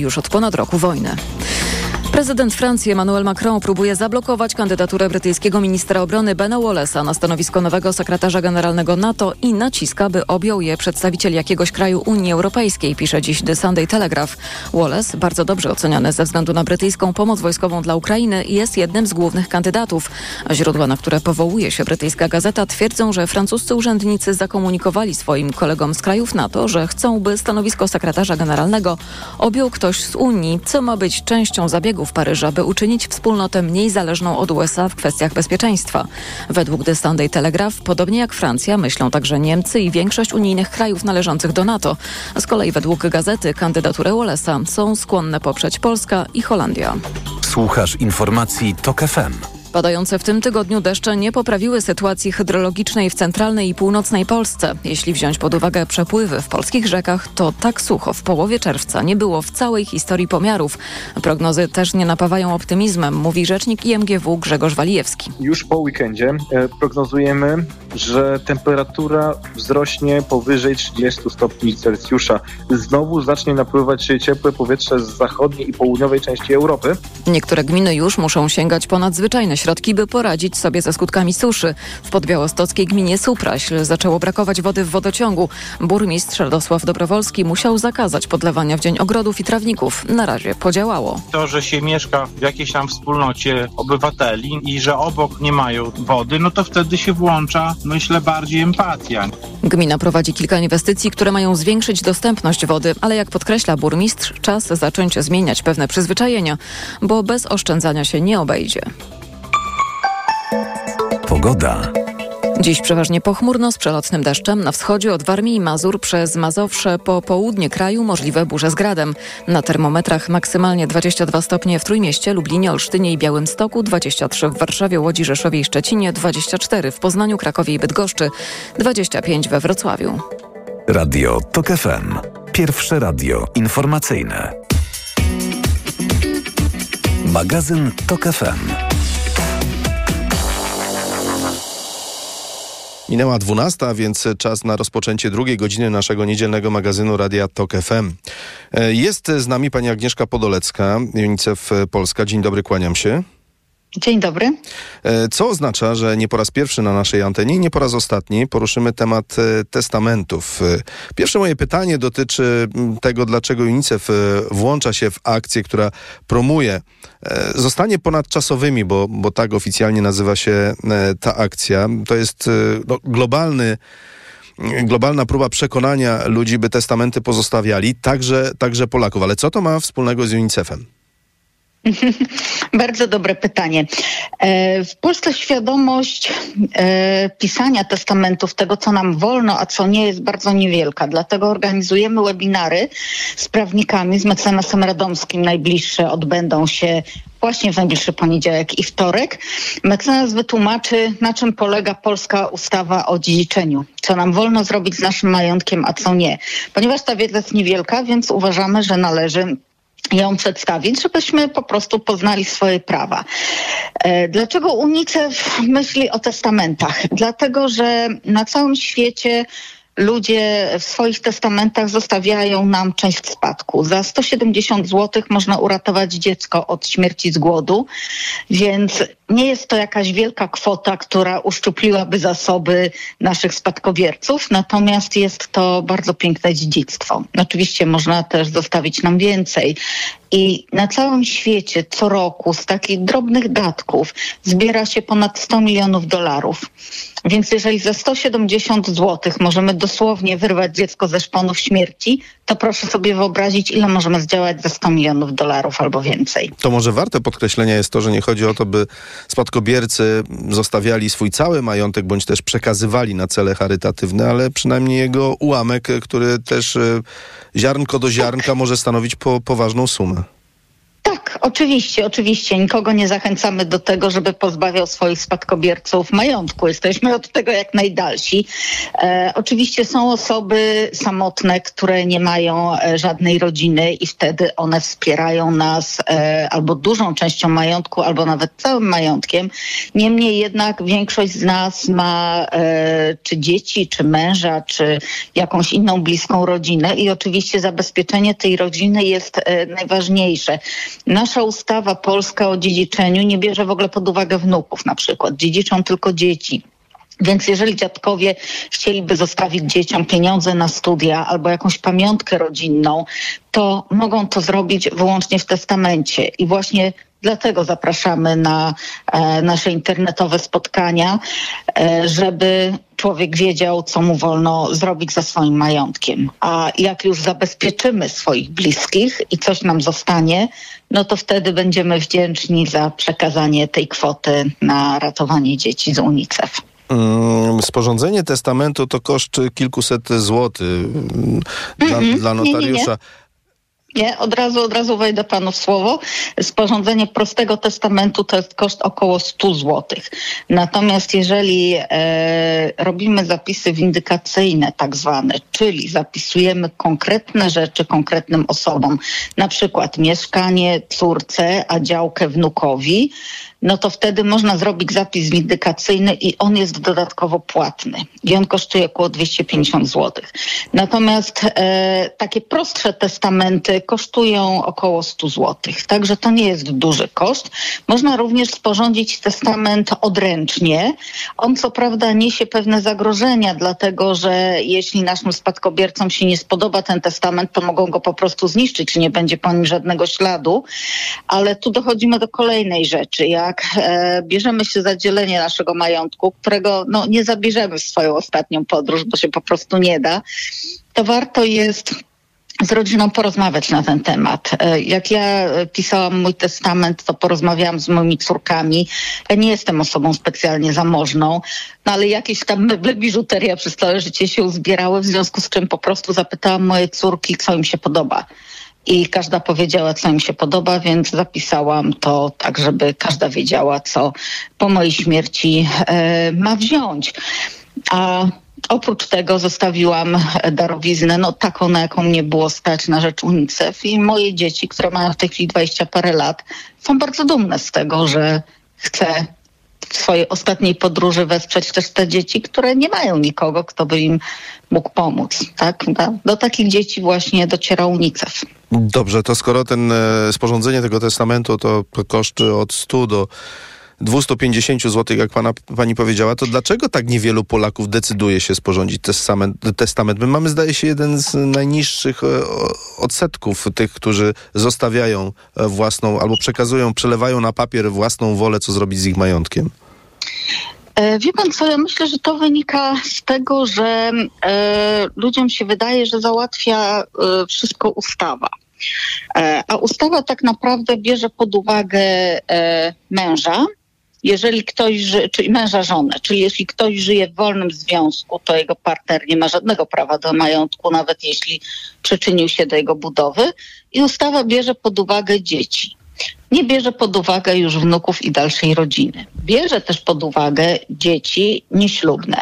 już od ponad roku wojny. Prezydent Francji Emmanuel Macron próbuje zablokować kandydaturę brytyjskiego ministra obrony Bena Wallace'a na stanowisko nowego sekretarza generalnego NATO i naciska, by objął je przedstawiciel jakiegoś kraju Unii Europejskiej, pisze dziś The Sunday Telegraph. Wallace, bardzo dobrze oceniany ze względu na brytyjską pomoc wojskową dla Ukrainy, jest jednym z głównych kandydatów. Źródła, na które powołuje się brytyjska gazeta, twierdzą, że francuscy urzędnicy zakomunikowali swoim kolegom z krajów NATO, że chcą, by stanowisko sekretarza generalnego objął ktoś z Unii, co ma być częścią zabiegu w Paryża, by uczynić wspólnotę mniej zależną od USA w kwestiach bezpieczeństwa. Według The Sunday Telegraph, podobnie jak Francja, myślą także Niemcy i większość unijnych krajów należących do NATO. Z kolei według gazety kandydaturę Wallace'a są skłonne poprzeć Polska i Holandia. Słuchasz informacji TOK FM. Padające w tym tygodniu deszcze nie poprawiły sytuacji hydrologicznej w centralnej i północnej Polsce. Jeśli wziąć pod uwagę przepływy w polskich rzekach, to tak sucho w połowie czerwca nie było w całej historii pomiarów. Prognozy też nie napawają optymizmem, mówi rzecznik IMGW Grzegorz Walijewski. Już po weekendzie e, prognozujemy, że temperatura wzrośnie powyżej 30 stopni Celsjusza. Znowu zacznie napływać ciepłe powietrze z zachodniej i południowej części Europy. Niektóre gminy już muszą sięgać po nadzwyczajne środki, by poradzić sobie ze skutkami suszy. W podbiałostockiej gminie Supraśl zaczęło brakować wody w wodociągu. Burmistrz Radosław Dobrowolski musiał zakazać podlewania w dzień ogrodów i trawników. Na razie podziałało. To, że się mieszka w jakiejś tam wspólnocie obywateli i że obok nie mają wody, no to wtedy się włącza, myślę, bardziej empatia. Gmina prowadzi kilka inwestycji, które mają zwiększyć dostępność wody, ale jak podkreśla burmistrz, czas zacząć zmieniać pewne przyzwyczajenia, bo bez oszczędzania się nie obejdzie. Pogoda. Dziś przeważnie pochmurno z przelotnym deszczem. Na wschodzie od Warmii i Mazur przez Mazowsze po południe kraju możliwe burze z gradem. Na termometrach maksymalnie 22 stopnie w Trójmieście, Lublinie, Olsztynie i Białymstoku, 23 w Warszawie, Łodzi, Rzeszowie i Szczecinie, 24 w Poznaniu, Krakowie i Bydgoszczy, 25 we Wrocławiu. Radio TOK FM. Pierwsze radio informacyjne. Magazyn TOK FM. Minęła 12, więc czas na rozpoczęcie drugiej godziny naszego niedzielnego magazynu Radia Tok FM. E, jest z nami pani Agnieszka Podolecka, UNICEF Polska. Dzień dobry, kłaniam się. Dzień dobry. E, co oznacza, że nie po raz pierwszy na naszej antenie nie po raz ostatni poruszymy temat e, testamentów. E, pierwsze moje pytanie dotyczy tego, dlaczego UNICEF włącza się w akcję, która promuje zostanie ponadczasowymi, bo, bo tak oficjalnie nazywa się ta akcja. To jest no, globalny globalna próba przekonania ludzi, by testamenty pozostawiali, także, także Polaków. Ale co to ma wspólnego z UNICEF-em? Bardzo dobre pytanie. E, w Polsce świadomość e, pisania testamentów, tego co nam wolno, a co nie, jest bardzo niewielka. Dlatego organizujemy webinary z prawnikami, z mecenasem radomskim. Najbliższe odbędą się właśnie w najbliższy poniedziałek i wtorek. Mecenas wytłumaczy, na czym polega polska ustawa o dziedziczeniu. Co nam wolno zrobić z naszym majątkiem, a co nie. Ponieważ ta wiedza jest niewielka, więc uważamy, że należy ją przedstawić, żebyśmy po prostu poznali swoje prawa. E, dlaczego UNICEF myśli o testamentach? Dlatego, że na całym świecie ludzie w swoich testamentach zostawiają nam część spadku. Za 170 zł można uratować dziecko od śmierci z głodu, więc nie jest to jakaś wielka kwota, która uszczupliłaby zasoby naszych spadkobierców, natomiast jest to bardzo piękne dziedzictwo. Oczywiście można też zostawić nam więcej. I na całym świecie co roku z takich drobnych datków zbiera się ponad 100 milionów dolarów. Więc jeżeli za 170 zł możemy dosłownie wyrwać dziecko ze szponów śmierci, to proszę sobie wyobrazić, ile możemy zdziałać za 100 milionów dolarów albo więcej. To może warte podkreślenia jest to, że nie chodzi o to, by spadkobiercy zostawiali swój cały majątek, bądź też przekazywali na cele charytatywne, ale przynajmniej jego ułamek, który też e, ziarnko do ziarnka może stanowić po, poważną sumę. Oczywiście, oczywiście. Nikogo nie zachęcamy do tego, żeby pozbawiał swoich spadkobierców majątku. Jesteśmy od tego jak najdalsi. E, oczywiście są osoby samotne, które nie mają e, żadnej rodziny i wtedy one wspierają nas e, albo dużą częścią majątku, albo nawet całym majątkiem. Niemniej jednak większość z nas ma e, czy dzieci, czy męża, czy jakąś inną bliską rodzinę i oczywiście zabezpieczenie tej rodziny jest e, najważniejsze. Nasza ustawa polska o dziedziczeniu nie bierze w ogóle pod uwagę wnuków na przykład. Dziedziczą tylko dzieci. Więc jeżeli dziadkowie chcieliby zostawić dzieciom pieniądze na studia albo jakąś pamiątkę rodzinną, to mogą to zrobić wyłącznie w testamencie. I właśnie dlatego zapraszamy na e, nasze internetowe spotkania, e, żeby człowiek wiedział, co mu wolno zrobić ze swoim majątkiem. A jak już zabezpieczymy swoich bliskich i coś nam zostanie, no to wtedy będziemy wdzięczni za przekazanie tej kwoty na ratowanie dzieci z UNICEF. Mm, Sporządzenie testamentu to koszt kilkuset złotych mm, dla, Mhm. dla Nie, nie, nie. Nie, od razu, od razu wejdę panu w słowo. Sporządzenie prostego testamentu to jest koszt około 100 zł. Natomiast jeżeli e, robimy zapisy windykacyjne tak zwane, czyli zapisujemy konkretne rzeczy konkretnym osobom, na przykład mieszkanie córce, a działkę wnukowi, no to wtedy można zrobić zapis windykacyjny i on jest dodatkowo płatny. I on kosztuje około 250 zł. Natomiast e, takie prostsze testamenty kosztują około 100 zł. Także to nie jest duży koszt. Można również sporządzić testament odręcznie. On co prawda niesie pewne zagrożenia, dlatego że jeśli naszym spadkobiercom się nie spodoba ten testament, to mogą go po prostu zniszczyć, nie będzie po nim żadnego śladu. Ale tu dochodzimy do kolejnej rzeczy. Jak e, bierzemy się za dzielenie naszego majątku, którego no, nie zabierzemy w swoją ostatnią podróż, bo się po prostu nie da, to warto jest z rodziną porozmawiać na ten temat. E, Jak ja e, pisałam mój testament, to porozmawiałam z moimi córkami. Ja nie jestem osobą specjalnie zamożną, no ale jakieś tam meble, biżuteria przez całe życie się uzbierały, w związku z czym po prostu zapytałam moje córki, co im się podoba. I każda powiedziała, co im się podoba, więc zapisałam to tak, żeby każda wiedziała, co po mojej śmierci e, ma wziąć. A oprócz tego zostawiłam darowiznę, no taką, na jaką mnie było stać na rzecz UNICEF i moje dzieci, które mają w tej chwili 20 parę lat, są bardzo dumne z tego, że chcę swojej ostatniej podróży wesprzeć też te dzieci, które nie mają nikogo, kto by im mógł pomóc. Tak? Do, do takich dzieci właśnie dociera UNICEF. Dobrze, to skoro ten e, sporządzenie tego testamentu to koszt od 100 do 250 zł, jak pana, pani powiedziała, to dlaczego tak niewielu Polaków decyduje się sporządzić testament? testament? My mamy, zdaje się, jeden z najniższych e, odsetków tych, którzy zostawiają e, własną albo przekazują, przelewają na papier własną wolę, co zrobić z ich majątkiem. E, Wie pan co, ja myślę, że to wynika z tego, że e, ludziom się wydaje, że załatwia e, wszystko ustawa. E, a ustawa tak naprawdę bierze pod uwagę e, męża, jeżeli ktoś, ży, czyli męża żonę, czyli jeśli ktoś żyje w wolnym związku, to jego partner nie ma żadnego prawa do majątku, nawet jeśli przyczynił się do jego budowy. I ustawa bierze pod uwagę dzieci nie bierze pod uwagę już wnuków i dalszej rodziny. Bierze też pod uwagę dzieci nieślubne,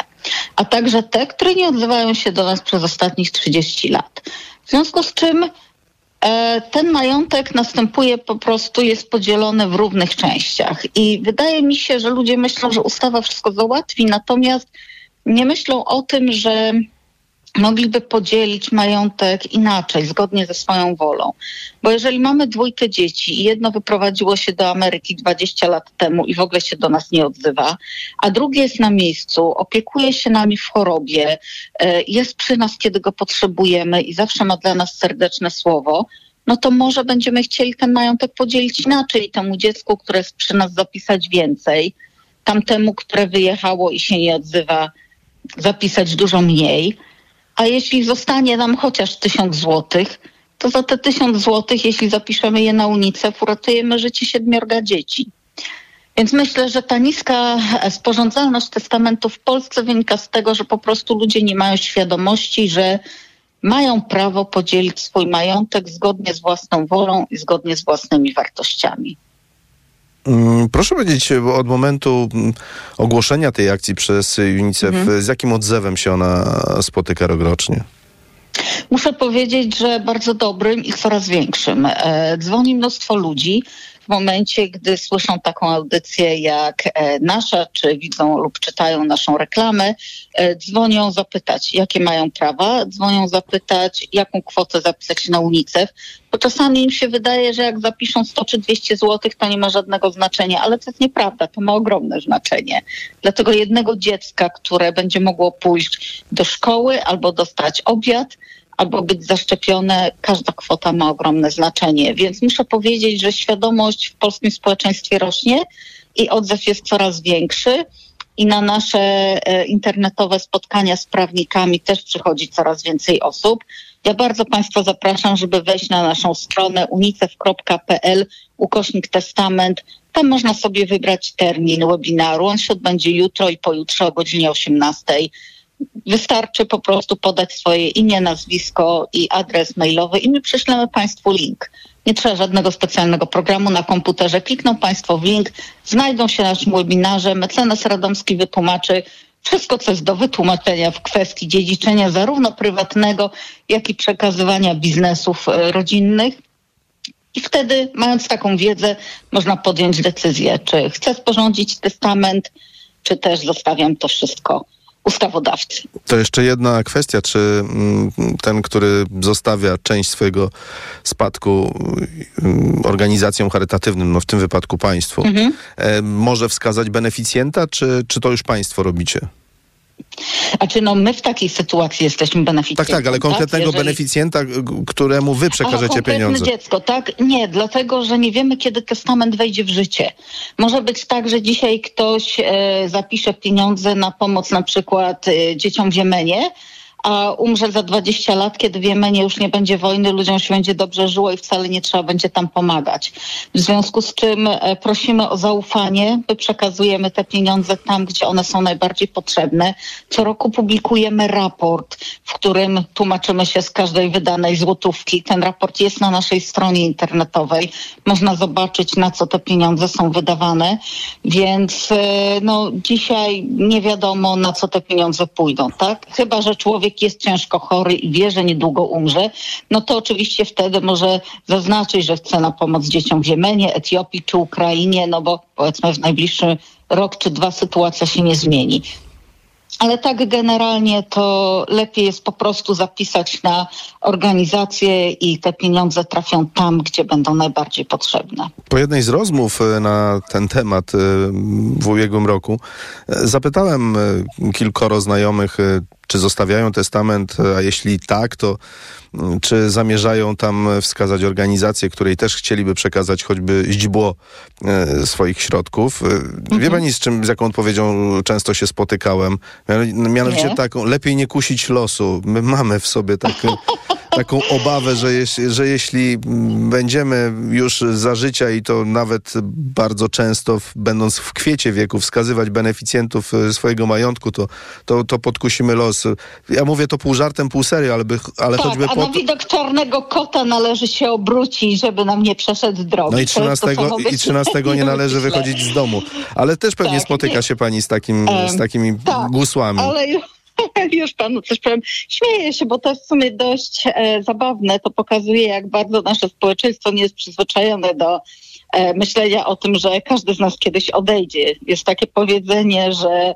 a także te, które nie odzywają się do nas przez ostatnich 30 lat. W związku z czym e, ten majątek następuje po prostu, jest podzielony w równych częściach. I wydaje mi się, że ludzie myślą, że ustawa wszystko załatwi, natomiast nie myślą o tym, że mogliby podzielić majątek inaczej, zgodnie ze swoją wolą. Bo jeżeli mamy dwójkę dzieci i jedno wyprowadziło się do Ameryki 20 lat temu i w ogóle się do nas nie odzywa, a drugie jest na miejscu, opiekuje się nami w chorobie, e, jest przy nas, kiedy go potrzebujemy i zawsze ma dla nas serdeczne słowo, no to może będziemy chcieli ten majątek podzielić inaczej i temu dziecku, które jest przy nas, zapisać więcej, tamtemu, które wyjechało i się nie odzywa, zapisać dużo mniej. A jeśli zostanie nam chociaż tysiąc złotych, to za te tysiąc złotych, jeśli zapiszemy je na UNICEF, uratujemy życie siedmiorga dzieci. Więc myślę, że ta niska e, sporządzalność testamentu w Polsce wynika z tego, że po prostu ludzie nie mają świadomości, że mają prawo podzielić swój majątek zgodnie z własną wolą i zgodnie z własnymi wartościami. Mm, proszę powiedzieć, od momentu mm, ogłoszenia tej akcji przez UNICEF, mhm. z jakim odzewem się ona spotyka rokrocznie? Muszę powiedzieć, że bardzo dobrym i coraz większym. E, dzwoni mnóstwo ludzi momencie, gdy słyszą taką audycję jak e, nasza, czy widzą lub czytają naszą reklamę, e, dzwonią zapytać, jakie mają prawa, dzwonią zapytać, jaką kwotę zapisać na UNICEF, bo czasami im się wydaje, że jak zapiszą 100 czy 200 zł, to nie ma żadnego znaczenia, ale to jest nieprawda, to ma ogromne znaczenie. Dlatego jednego dziecka, które będzie mogło pójść do szkoły albo dostać obiad, albo być zaszczepione, każda kwota ma ogromne znaczenie. Więc muszę powiedzieć, że świadomość w polskim społeczeństwie rośnie i odzew jest coraz większy. I na nasze e, internetowe spotkania z prawnikami też przychodzi coraz więcej osób. Ja bardzo Państwa zapraszam, żeby wejść na naszą stronę unicef.pl ukośnik testament. Tam można sobie wybrać termin webinaru. On się odbędzie jutro i pojutrze o godzinie 18. Wystarczy po prostu podać swoje imię, nazwisko i adres mailowy i my prześlemy Państwu link. Nie trzeba żadnego specjalnego programu na komputerze. Klikną Państwo w link, znajdą się na naszym webinarze. Mecenas Radomski wytłumaczy wszystko, co jest do wytłumaczenia w kwestii dziedziczenia zarówno prywatnego, jak i przekazywania biznesów e, rodzinnych. I wtedy, mając taką wiedzę, można podjąć decyzję, czy chcę sporządzić testament, czy też zostawiam to wszystko ustawodawcy. To jeszcze jedna kwestia, czy mm, ten, który zostawia część swojego spadku mm, organizacjom charytatywnym, no w tym wypadku państwu, mhm. E, może wskazać beneficjenta, czy, czy to już państwo robicie? Znaczy, no my w takiej sytuacji jesteśmy beneficjentem. Tak, tak, ale konkretnego tak? Jeżeli... beneficjenta, któremu wy przekażecie Aha, pieniądze. dziecko, tak? Nie, dlatego, że nie wiemy, kiedy testament wejdzie w życie. Może być tak, że dzisiaj ktoś e, zapisze pieniądze na pomoc na przykład e, dzieciom w Jemenie, a umrze za 20 lat, kiedy w Jemenie już nie będzie wojny, ludziom się będzie dobrze żyło i wcale nie trzeba będzie tam pomagać. W związku z czym e, prosimy o zaufanie, my przekazujemy te pieniądze tam, gdzie one są najbardziej potrzebne. Co roku publikujemy raport, w którym tłumaczymy się z każdej wydanej złotówki. Ten raport jest na naszej stronie internetowej. Można zobaczyć, na co te pieniądze są wydawane. Więc e, no, dzisiaj nie wiadomo, na co te pieniądze pójdą, tak? Chyba, że człowiek człowiek jest ciężko chory i wie, że niedługo umrze, no to oczywiście wtedy może zaznaczyć, że chce na pomoc dzieciom w Jemenie, Etiopii czy Ukrainie, no bo powiedzmy w najbliższy rok czy dwa sytuacja się nie zmieni. Ale tak generalnie to lepiej jest po prostu zapisać na organizację i te pieniądze trafią tam, gdzie będą najbardziej potrzebne. Po jednej z rozmów e, na ten temat e, w ubiegłym roku e, zapytałem kilkoro znajomych, czy zostawiają testament, a jeśli tak, to mm, czy zamierzają tam wskazać organizację, której też chcieliby przekazać choćby źdźbło e, swoich środków? E, mhm. Wie pani, z czym, z jaką odpowiedzią często się spotykałem? Mianowicie nie. taką, lepiej nie kusić losu. My mamy w sobie taką taką obawę, że, jeś, że jeśli będziemy już za życia i to nawet bardzo często, będąc w kwiecie wieku, wskazywać beneficjentów e, swojego majątku, to, to, to podkusimy los. Ja mówię to pół żartem, pół serio, ale, by, ale tak, choćby a po na widok czarnego kota należy się obrócić, żeby nam nie przeszedł drogi. No i 13, to, i 13 nie należy wychodzić z domu. Ale też pewnie tak, spotyka nie. się pani z, takim, z takimi tak, gusłami. Ale już panu coś powiem. Śmieję się, bo to jest w sumie dość e, zabawne. To pokazuje, jak bardzo nasze społeczeństwo nie jest przyzwyczajone do e, myślenia o tym, że każdy z nas kiedyś odejdzie. Jest takie powiedzenie, że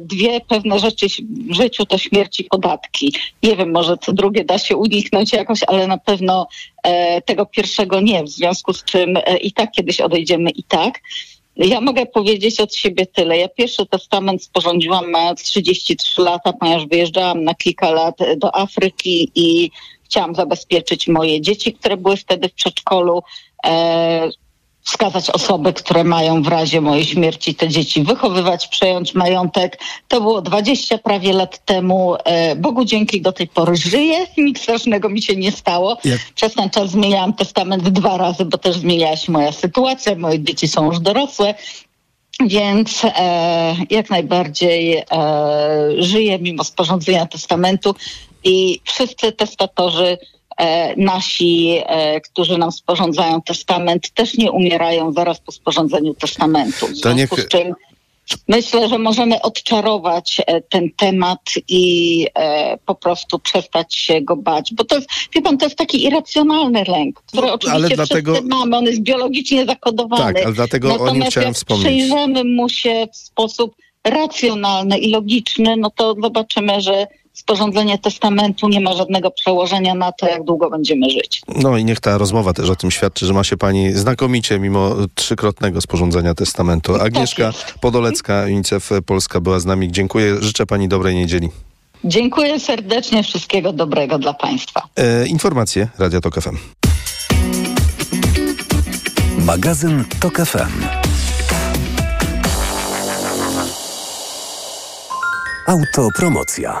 dwie pewne rzeczy w życiu to śmierć i podatki. Nie wiem, może co drugie da się uniknąć jakoś, ale na pewno e, tego pierwszego nie, w związku z czym e, i tak kiedyś odejdziemy i tak. Ja mogę powiedzieć od siebie tyle. Ja pierwszy testament sporządziłam mając 33 lata, ponieważ wyjeżdżałam na kilka lat do Afryki i chciałam zabezpieczyć moje dzieci, które były wtedy w przedszkolu. E, wskazać osoby, które mają w razie mojej śmierci te dzieci wychowywać, przejąć majątek. To było 20 prawie lat temu. E, Bogu dzięki do tej pory żyję. Nic strasznego mi się nie stało. Jak? Przez ten czas zmieniałam testament dwa razy, bo też zmieniała się moja sytuacja. Moje dzieci są już dorosłe. Więc e, jak najbardziej e, żyję mimo sporządzenia testamentu. i wszyscy testatorzy nasi, e, którzy nam sporządzają testament, też nie umierają zaraz po sporządzeniu testamentu. W To związku niech- z czym myślę, że możemy odczarować e, ten temat i e, po prostu przestać się go bać. Bo to jest, wie pan, to jest taki irracjonalny lęk, który No, oczywiście ale dlatego- wszyscy mamy, on jest biologicznie zakodowany. Tak, ale dlatego o nim Natomiast chciałem jak wspomnieć. przyjrzymy mu się w sposób racjonalny i logiczny, no to zobaczymy, że sporządzenie testamentu nie ma żadnego przełożenia na to, jak długo będziemy żyć. No i niech ta rozmowa też o tym świadczy, że ma się pani znakomicie mimo trzykrotnego sporządzenia testamentu. Agnieszka jest. Podolecka, UNICEF Polska była z nami. Dziękuję, życzę pani dobrej niedzieli. Dziękuję serdecznie, wszystkiego dobrego dla Państwa. E, informacje Radia Tok FM. Magazyn TOK FM. Autopromocja.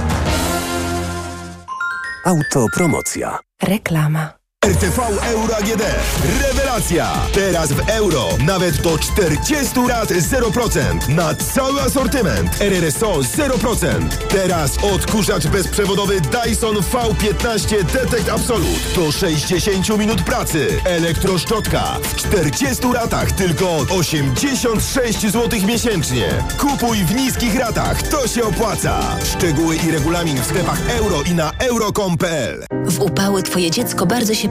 Autopromocja. Reklama. RTV Euro AGD. Rewelacja! Teraz w euro nawet do 40 lat 0% na cały asortyment. RRSO 0%. Teraz odkurzacz bezprzewodowy Dyson V15 Detect Absolute do 60 minut pracy. Elektroszczotka w 40 latach tylko 86 zł miesięcznie. Kupuj w niskich ratach, to się opłaca. Szczegóły i regulamin w sklepach euro i na euro.com.pl. W upały twoje dziecko bardzo się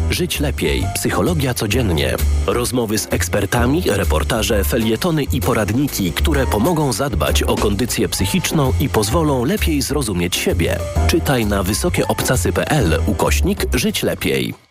Żyć lepiej. Psychologia codziennie. Rozmowy z ekspertami, reportaże, felietony i poradniki, które pomogą zadbać o kondycję psychiczną i pozwolą lepiej zrozumieć siebie. Czytaj na wysokieobcasy.pl ukośnik Żyć lepiej.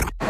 Aflofarm.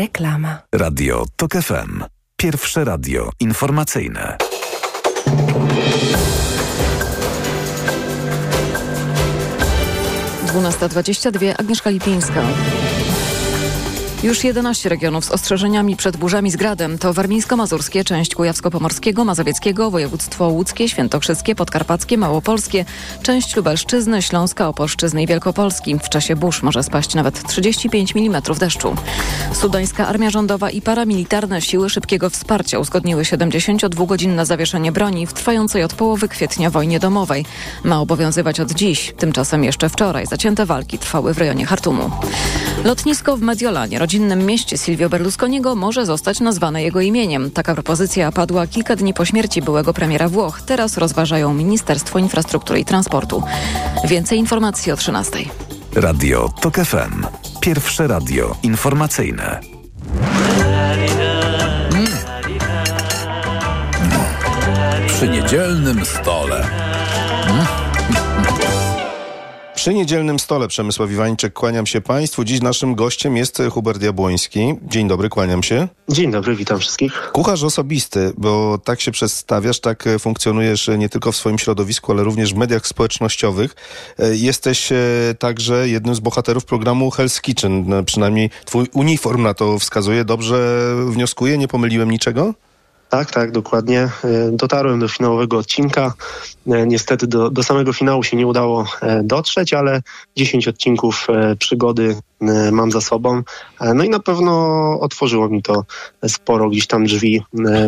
Reklama. Radio TOK FM. Pierwsze radio informacyjne. Dwunasta dwadzieścia dwie. Agnieszka Lipińska. Już 11 regionów z ostrzeżeniami przed burzami z gradem to warmińsko-mazurskie, część kujawsko-pomorskiego, mazowieckiego, województwo łódzkie, świętokrzyskie, podkarpackie, małopolskie, część lubelszczyzny, śląska, opolszczyzny i wielkopolski. W czasie burz może spaść nawet 35 mm deszczu. Sudańska Armia Rządowa i paramilitarne siły szybkiego wsparcia uzgodniły 72-godzinne zawieszenie broni w trwającej od połowy kwietnia wojnie domowej. Ma obowiązywać od dziś. Tymczasem jeszcze wczoraj zacięte walki trwały w rejonie Hartumu. Lotnisko w Mediolanie, rodzinnym mieście Silvio Berlusconiego, może zostać nazwane jego imieniem. Taka propozycja padła kilka dni po śmierci byłego premiera Włoch. Teraz rozważają Ministerstwo Infrastruktury i Transportu. Więcej informacji o 13. Radio TOK FM. Pierwsze radio informacyjne. Przy niedzielnym stole. Przy niedzielnym stole Przemysław Iwańczyk, kłaniam się Państwu. Dziś naszym gościem jest Hubert Jabłoński. Dzień dobry, kłaniam się. Dzień dobry, witam wszystkich. Kucharz osobisty, bo tak się przedstawiasz, tak funkcjonujesz nie tylko w swoim środowisku, ale również w mediach społecznościowych. Jesteś także jednym z bohaterów programu Hell's Kitchen, przynajmniej twój uniform na to wskazuje. Dobrze wnioskuję, nie pomyliłem niczego? Tak, tak, dokładnie. Dotarłem do finałowego odcinka. Niestety do, do samego finału się nie udało dotrzeć, ale 10 odcinków przygody mam za sobą. No i na pewno otworzyło mi to sporo gdzieś tam drzwi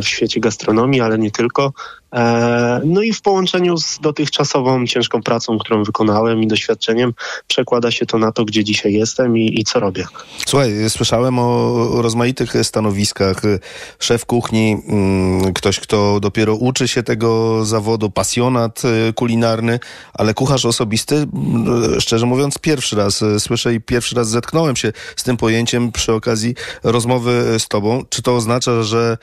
w świecie gastronomii, ale nie tylko. No i w połączeniu z dotychczasową ciężką pracą, którą wykonałem i doświadczeniem, przekłada się to na to, gdzie dzisiaj jestem i, i co robię. Słuchaj, słyszałem o rozmaitych stanowiskach. Szef kuchni, ktoś, kto dopiero uczy się tego zawodu, pasjonat kulinarny, ale kucharz osobisty, szczerze mówiąc, pierwszy raz słyszę i pierwszy raz zetknąłem się z tym pojęciem przy okazji rozmowy z tobą. Czy to oznacza, że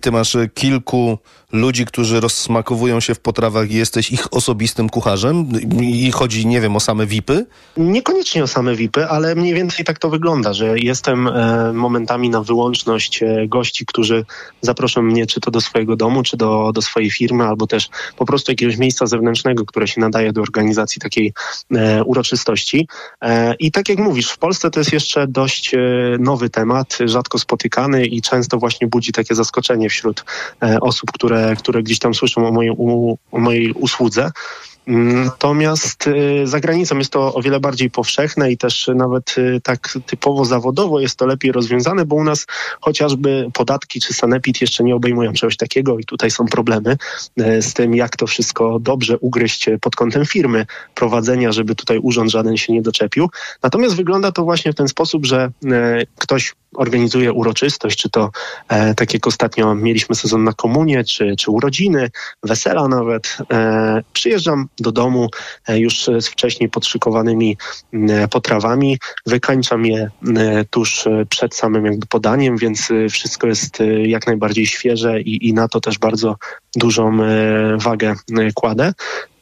ty masz kilku ludzi, którzy rozsmakowują się w potrawach i jesteś ich osobistym kucharzem? I chodzi, nie wiem, o same VIPy? Niekoniecznie o same VIPy, ale mniej więcej tak to wygląda, że jestem e, momentami na wyłączność e, gości, którzy zaproszą mnie czy to do swojego domu, czy do, do swojej firmy, albo też po prostu jakiegoś miejsca zewnętrznego, które się nadaje do organizacji takiej e, uroczystości. I tak jak mówisz, w Polsce to jest jeszcze dość nowy temat, rzadko spotykany i często właśnie budzi takie zaskoczenie wśród e, osób, które które gdzieś tam słyszą o mojej, o mojej usłudze. Natomiast y, za granicą jest to o wiele bardziej powszechne i też nawet y, tak typowo zawodowo jest to lepiej rozwiązane, bo u nas chociażby podatki czy sanepid jeszcze nie obejmują czegoś takiego i tutaj są problemy z tym, jak to wszystko dobrze ugryźć pod kątem firmy prowadzenia, żeby tutaj urząd żaden się nie doczepił. Natomiast wygląda to właśnie w ten sposób, że ktoś organizuje uroczystość, czy to e, tak jak ostatnio mieliśmy sezon na komunie, czy, czy urodziny, wesela nawet. E, przyjeżdżam do domu e, już z wcześniej podszykowanymi e, potrawami, wykańczam je e, tuż przed samym jakby podaniem, więc wszystko jest jak najbardziej świeże i, i na to też bardzo dużą wagę kładę.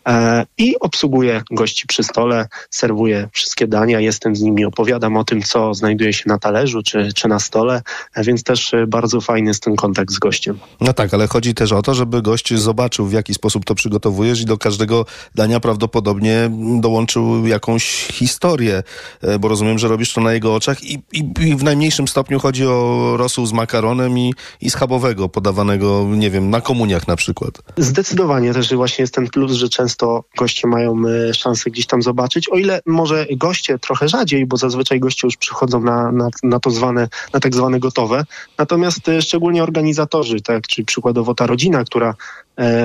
E, i obsługuję gości przy stole, serwuję wszystkie dania, jestem z nimi, opowiadam o tym, co znajduje się na talerzu czy, czy na stole, e, więc też e, bardzo fajny jest ten kontakt z gościem. No tak, ale chodzi też o to, żeby gość zobaczył, w jaki sposób to przygotowujesz i do każdego dania prawdopodobnie dołączył jakąś historię, bo rozumiem, że robisz to na jego oczach i, i, i w najmniejszym stopniu chodzi o rosół z makaronem i, i schabowego, podawanego, nie wiem, na komuniach na przykład. Zdecydowanie też właśnie jest ten plus, że często często goście mają e, szansę gdzieś tam zobaczyć, o ile może goście trochę rzadziej, bo zazwyczaj goście już przychodzą na, na, na to zwane, na tak zwane gotowe. Natomiast e, szczególnie organizatorzy, tak, czyli przykładowo ta rodzina, która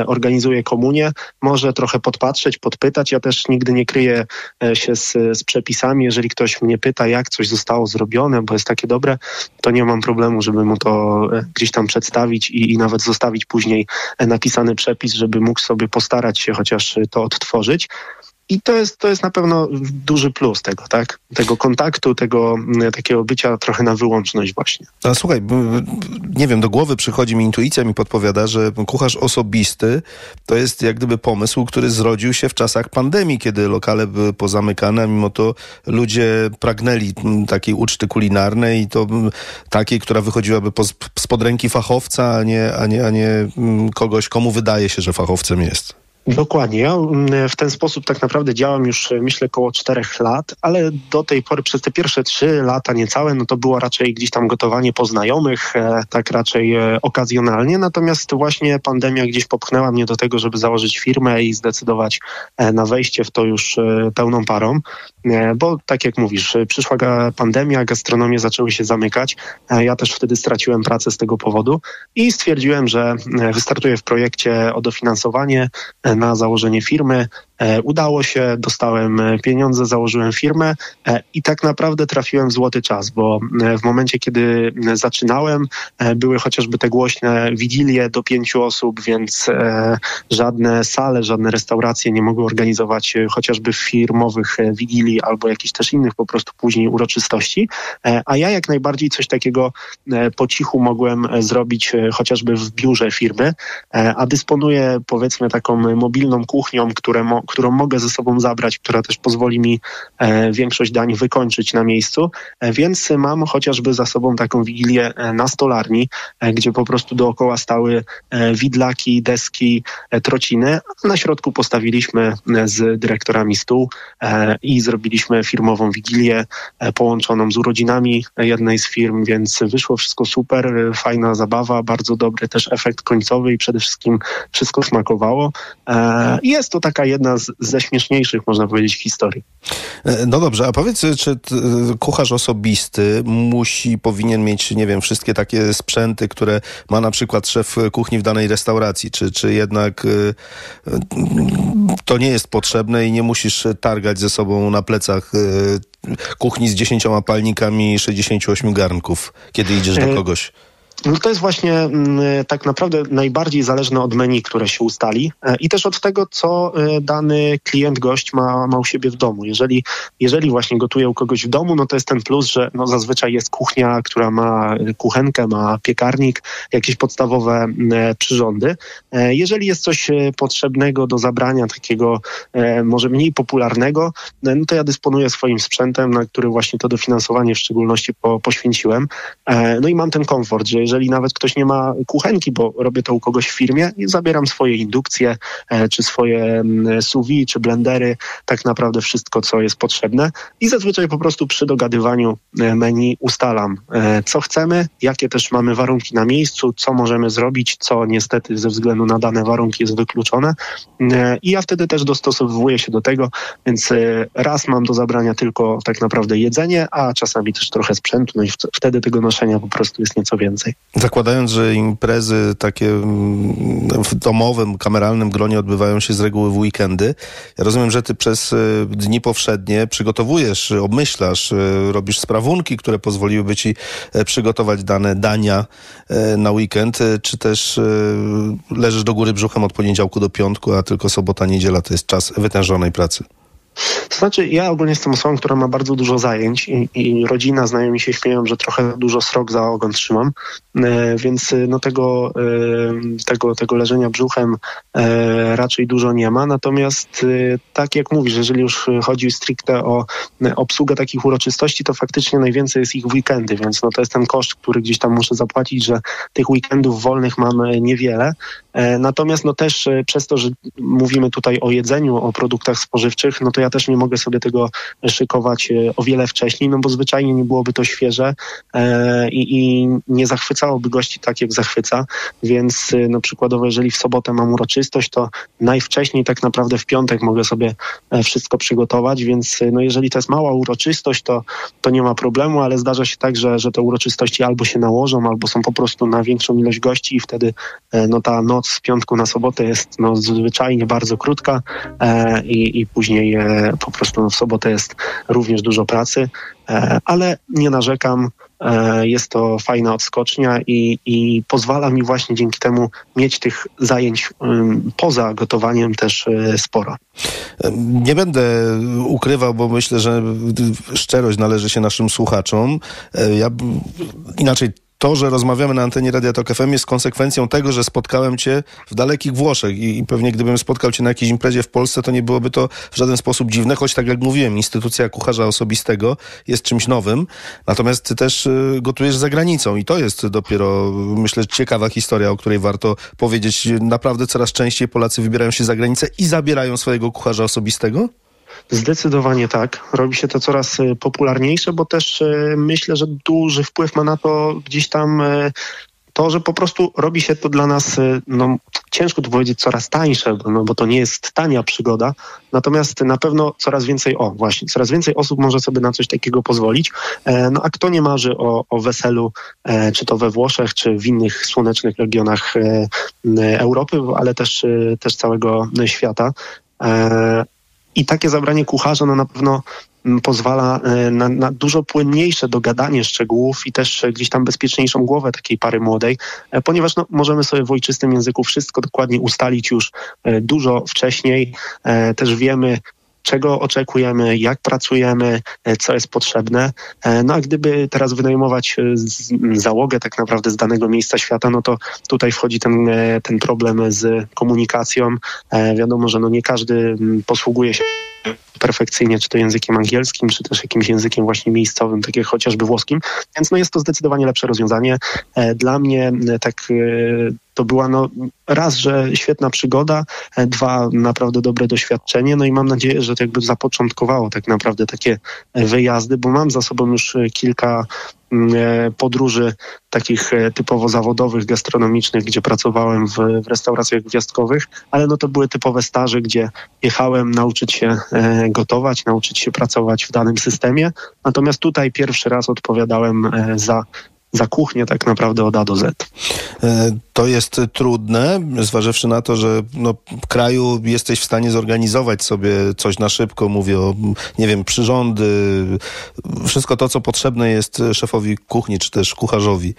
organizuje komunię, może trochę podpatrzeć, podpytać. Ja też nigdy nie kryję e, się z, z przepisami. Jeżeli ktoś mnie pyta, jak coś zostało zrobione, bo jest takie dobre, to nie mam problemu, żeby mu to e, gdzieś tam przedstawić i, i nawet zostawić później napisany przepis, żeby mógł sobie postarać się chociaż to odtworzyć. I to jest, to jest na pewno duży plus tego, tak? Tego kontaktu, tego takiego bycia trochę na wyłączność właśnie. A słuchaj, nie wiem, do głowy przychodzi mi intuicja, mi podpowiada, że kucharz osobisty to jest jak gdyby pomysł, który zrodził się w czasach pandemii, kiedy lokale były pozamykane, a mimo to ludzie pragnęli takiej uczty kulinarnej i to takiej, która wychodziłaby po, spod ręki fachowca, a nie, a, nie, a nie kogoś, komu wydaje się, że fachowcem jest. Dokładnie. Ja mm, w ten sposób tak naprawdę działam już e, myślę około czterech lat, ale do tej pory przez te pierwsze trzy lata niecałe, no to było raczej gdzieś tam gotowanie po znajomych, e, tak raczej e, okazjonalnie. Natomiast właśnie pandemia gdzieś popchnęła mnie do tego, żeby założyć firmę i zdecydować na wejście w to już pełną parą. Bo tak jak mówisz, przyszła pandemia, gastronomie zaczęły się zamykać. Ja też wtedy straciłem pracę z tego powodu i stwierdziłem, że wystartuję w projekcie o dofinansowanie na założenie firmy. E, udało się, dostałem e, pieniądze, założyłem firmę e, i tak naprawdę trafiłem w złoty czas, bo w momencie, kiedy zaczynałem, były chociażby te głośne wigilie do pięciu osób, więc żadne sale, żadne restauracje nie mogły organizować chociażby firmowych wigilii albo jakichś też innych po prostu później uroczystości. A ja jak najbardziej coś takiego po cichu mogłem zrobić chociażby w biurze firmy, a dysponuję powiedzmy taką mobilną kuchnią, które, którą mogę ze sobą zabrać, która też pozwoli mi e, większość dań wykończyć na miejscu, e, więc mam chociażby za sobą taką wigilię e, na stolarni, gdzie po prostu dookoła stały widlaki, deski, trociny. Na środku postawiliśmy z dyrektorami stół i zrobiliśmy firmową wigilię połączoną z urodzinami jednej z firm, więc wyszło wszystko super, fajna zabawa, bardzo dobry też efekt końcowy i przede wszystkim wszystko smakowało. Jest to taka jedna ze śmieszniejszych, można powiedzieć, historii. E, No dobrze, a powiedz, czy kucharz osobisty musi, powinien mieć, nie wiem, wszystkie takie sprzęty, które ma na przykład szef kuchni w danej restauracji, czy, czy jednak y, y, to nie jest potrzebne i nie musisz targać ze sobą na plecach kuchni z 10 palnikami i 68 garnków, kiedy idziesz do E, kogoś? No to jest właśnie mm, tak naprawdę najbardziej zależne od menu, które się ustali e, i też od tego, co e, dany klient, gość ma, ma u siebie w domu. Jeżeli, jeżeli właśnie gotuje u kogoś w domu, no to jest ten plus, że no zazwyczaj jest kuchnia, która ma kuchenkę, ma piekarnik, jakieś podstawowe mm, e, przyrządy. E, Jeżeli jest coś e, potrzebnego do zabrania, takiego e, może mniej popularnego, no to ja dysponuję swoim sprzętem, na który właśnie to dofinansowanie w szczególności po, poświęciłem. E, No i mam ten komfort, że jeżeli nawet ktoś nie ma kuchenki, bo robię to u kogoś w firmie, zabieram swoje indukcje, e, czy swoje mm, sous vide, czy blendery, tak naprawdę wszystko, co jest potrzebne. I zazwyczaj po prostu przy dogadywaniu e, menu ustalam, e, co chcemy, jakie też mamy warunki na miejscu, co możemy zrobić, co niestety ze względu na dane warunki jest wykluczone. I ja wtedy też dostosowuję się do tego, więc raz mam do zabrania tylko tak naprawdę jedzenie, a czasami też trochę sprzętu, no i wtedy tego noszenia po prostu jest nieco więcej. Zakładając, że imprezy takie mm, w domowym, kameralnym gronie odbywają się z reguły w weekendy, ja rozumiem, że ty przez y, dni powszednie przygotowujesz, obmyślasz, y, robisz sprawunki, które pozwoliłyby ci e, przygotować dane dania e, na weekend, czy też leżysz do góry brzuchem od poniedziałku do piątku, a tylko sobota, niedziela to jest czas wytężonej pracy. To znaczy, ja ogólnie jestem osobą, która ma bardzo dużo zajęć i, i rodzina, znajomi się śmieją, że trochę dużo srok za ogon trzymam, e, więc e, no tego, e, tego, tego leżenia brzuchem e, raczej dużo nie ma. Natomiast e, tak jak mówisz, jeżeli już chodzi stricte o e, obsługę takich uroczystości, to faktycznie najwięcej jest ich w weekendy, więc no to jest ten koszt, który gdzieś tam muszę zapłacić, że tych weekendów wolnych mam niewiele. Natomiast no też przez to, że mówimy tutaj o jedzeniu, o produktach spożywczych, no to ja też nie mogę sobie tego szykować e, o wiele wcześniej, no bo zwyczajnie nie byłoby to świeże e, i, i nie zachwycałoby gości tak, jak zachwyca. Więc e, no przykładowo, jeżeli w sobotę mam uroczystość, to najwcześniej tak naprawdę w piątek mogę sobie wszystko przygotować, więc no jeżeli to jest mała uroczystość, to, to nie ma problemu, ale zdarza się tak, że, że te uroczystości albo się nałożą, albo są po prostu na większą ilość gości i wtedy no ta noc z piątku na sobotę jest no zwyczajnie bardzo krótka i, i później po prostu w sobotę jest również dużo pracy, e, ale nie narzekam. E, Jest to fajna odskocznia i, i pozwala mi właśnie dzięki temu mieć tych zajęć poza gotowaniem też e, sporo. Nie będę ukrywał, bo myślę, że szczerość należy się naszym słuchaczom. Ja inaczej. To, że rozmawiamy na antenie Radia Tok FM jest konsekwencją tego, że spotkałem cię w dalekich Włoszech i, i pewnie gdybym spotkał cię na jakiejś imprezie w Polsce, to nie byłoby to w żaden sposób dziwne, choć tak jak mówiłem, instytucja kucharza osobistego jest czymś nowym, natomiast ty też y, gotujesz za granicą i to jest dopiero, myślę, ciekawa historia, o której warto powiedzieć. Naprawdę coraz częściej Polacy wybierają się za granicę i zabierają swojego kucharza osobistego? Zdecydowanie tak. Robi się to coraz e, popularniejsze, bo też e, myślę, że duży wpływ ma na to gdzieś tam e, to, że po prostu robi się to dla nas, no ciężko tu powiedzieć coraz tańsze, no bo to nie jest tania przygoda, natomiast na pewno coraz więcej, o właśnie, coraz więcej osób może sobie na coś takiego pozwolić. No a kto nie marzy o, o weselu, czy to we Włoszech, czy w innych słonecznych regionach Europy, ale też, też całego świata. I takie zabranie kucharza no na pewno m, pozwala e, na, na dużo płynniejsze dogadanie szczegółów i też e, gdzieś tam bezpieczniejszą głowę takiej pary młodej, e, ponieważ no, możemy sobie w ojczystym języku wszystko dokładnie ustalić już dużo wcześniej. Też wiemy, czego oczekujemy, jak pracujemy, e, co jest potrzebne. E, no a gdyby teraz wynajmować e, załogę tak naprawdę z danego miejsca świata, no to tutaj wchodzi ten, ten problem z komunikacją. Wiadomo, że no nie każdy posługuje się perfekcyjnie, czy to językiem angielskim, czy też jakimś językiem właśnie miejscowym, tak jak chociażby włoskim. Więc no jest to zdecydowanie lepsze rozwiązanie. Dla mnie tak to była no, raz, że świetna przygoda, e, dwa, naprawdę dobre doświadczenie, no i mam nadzieję, że to jakby zapoczątkowało tak naprawdę takie e, wyjazdy, bo mam za sobą już e, kilka podróży takich typowo zawodowych, gastronomicznych, gdzie pracowałem w, w, restauracjach gwiazdkowych, ale no to były typowe staże, gdzie jechałem nauczyć się gotować, nauczyć się pracować w danym systemie. Natomiast tutaj pierwszy raz odpowiadałem za za kuchnię tak naprawdę od A do Z. E, to jest trudne, zważywszy na to, że no, w kraju jesteś w stanie zorganizować sobie coś na szybko, mówię o, nie wiem, przyrządy, wszystko to, co potrzebne jest szefowi kuchni, czy też kucharzowi.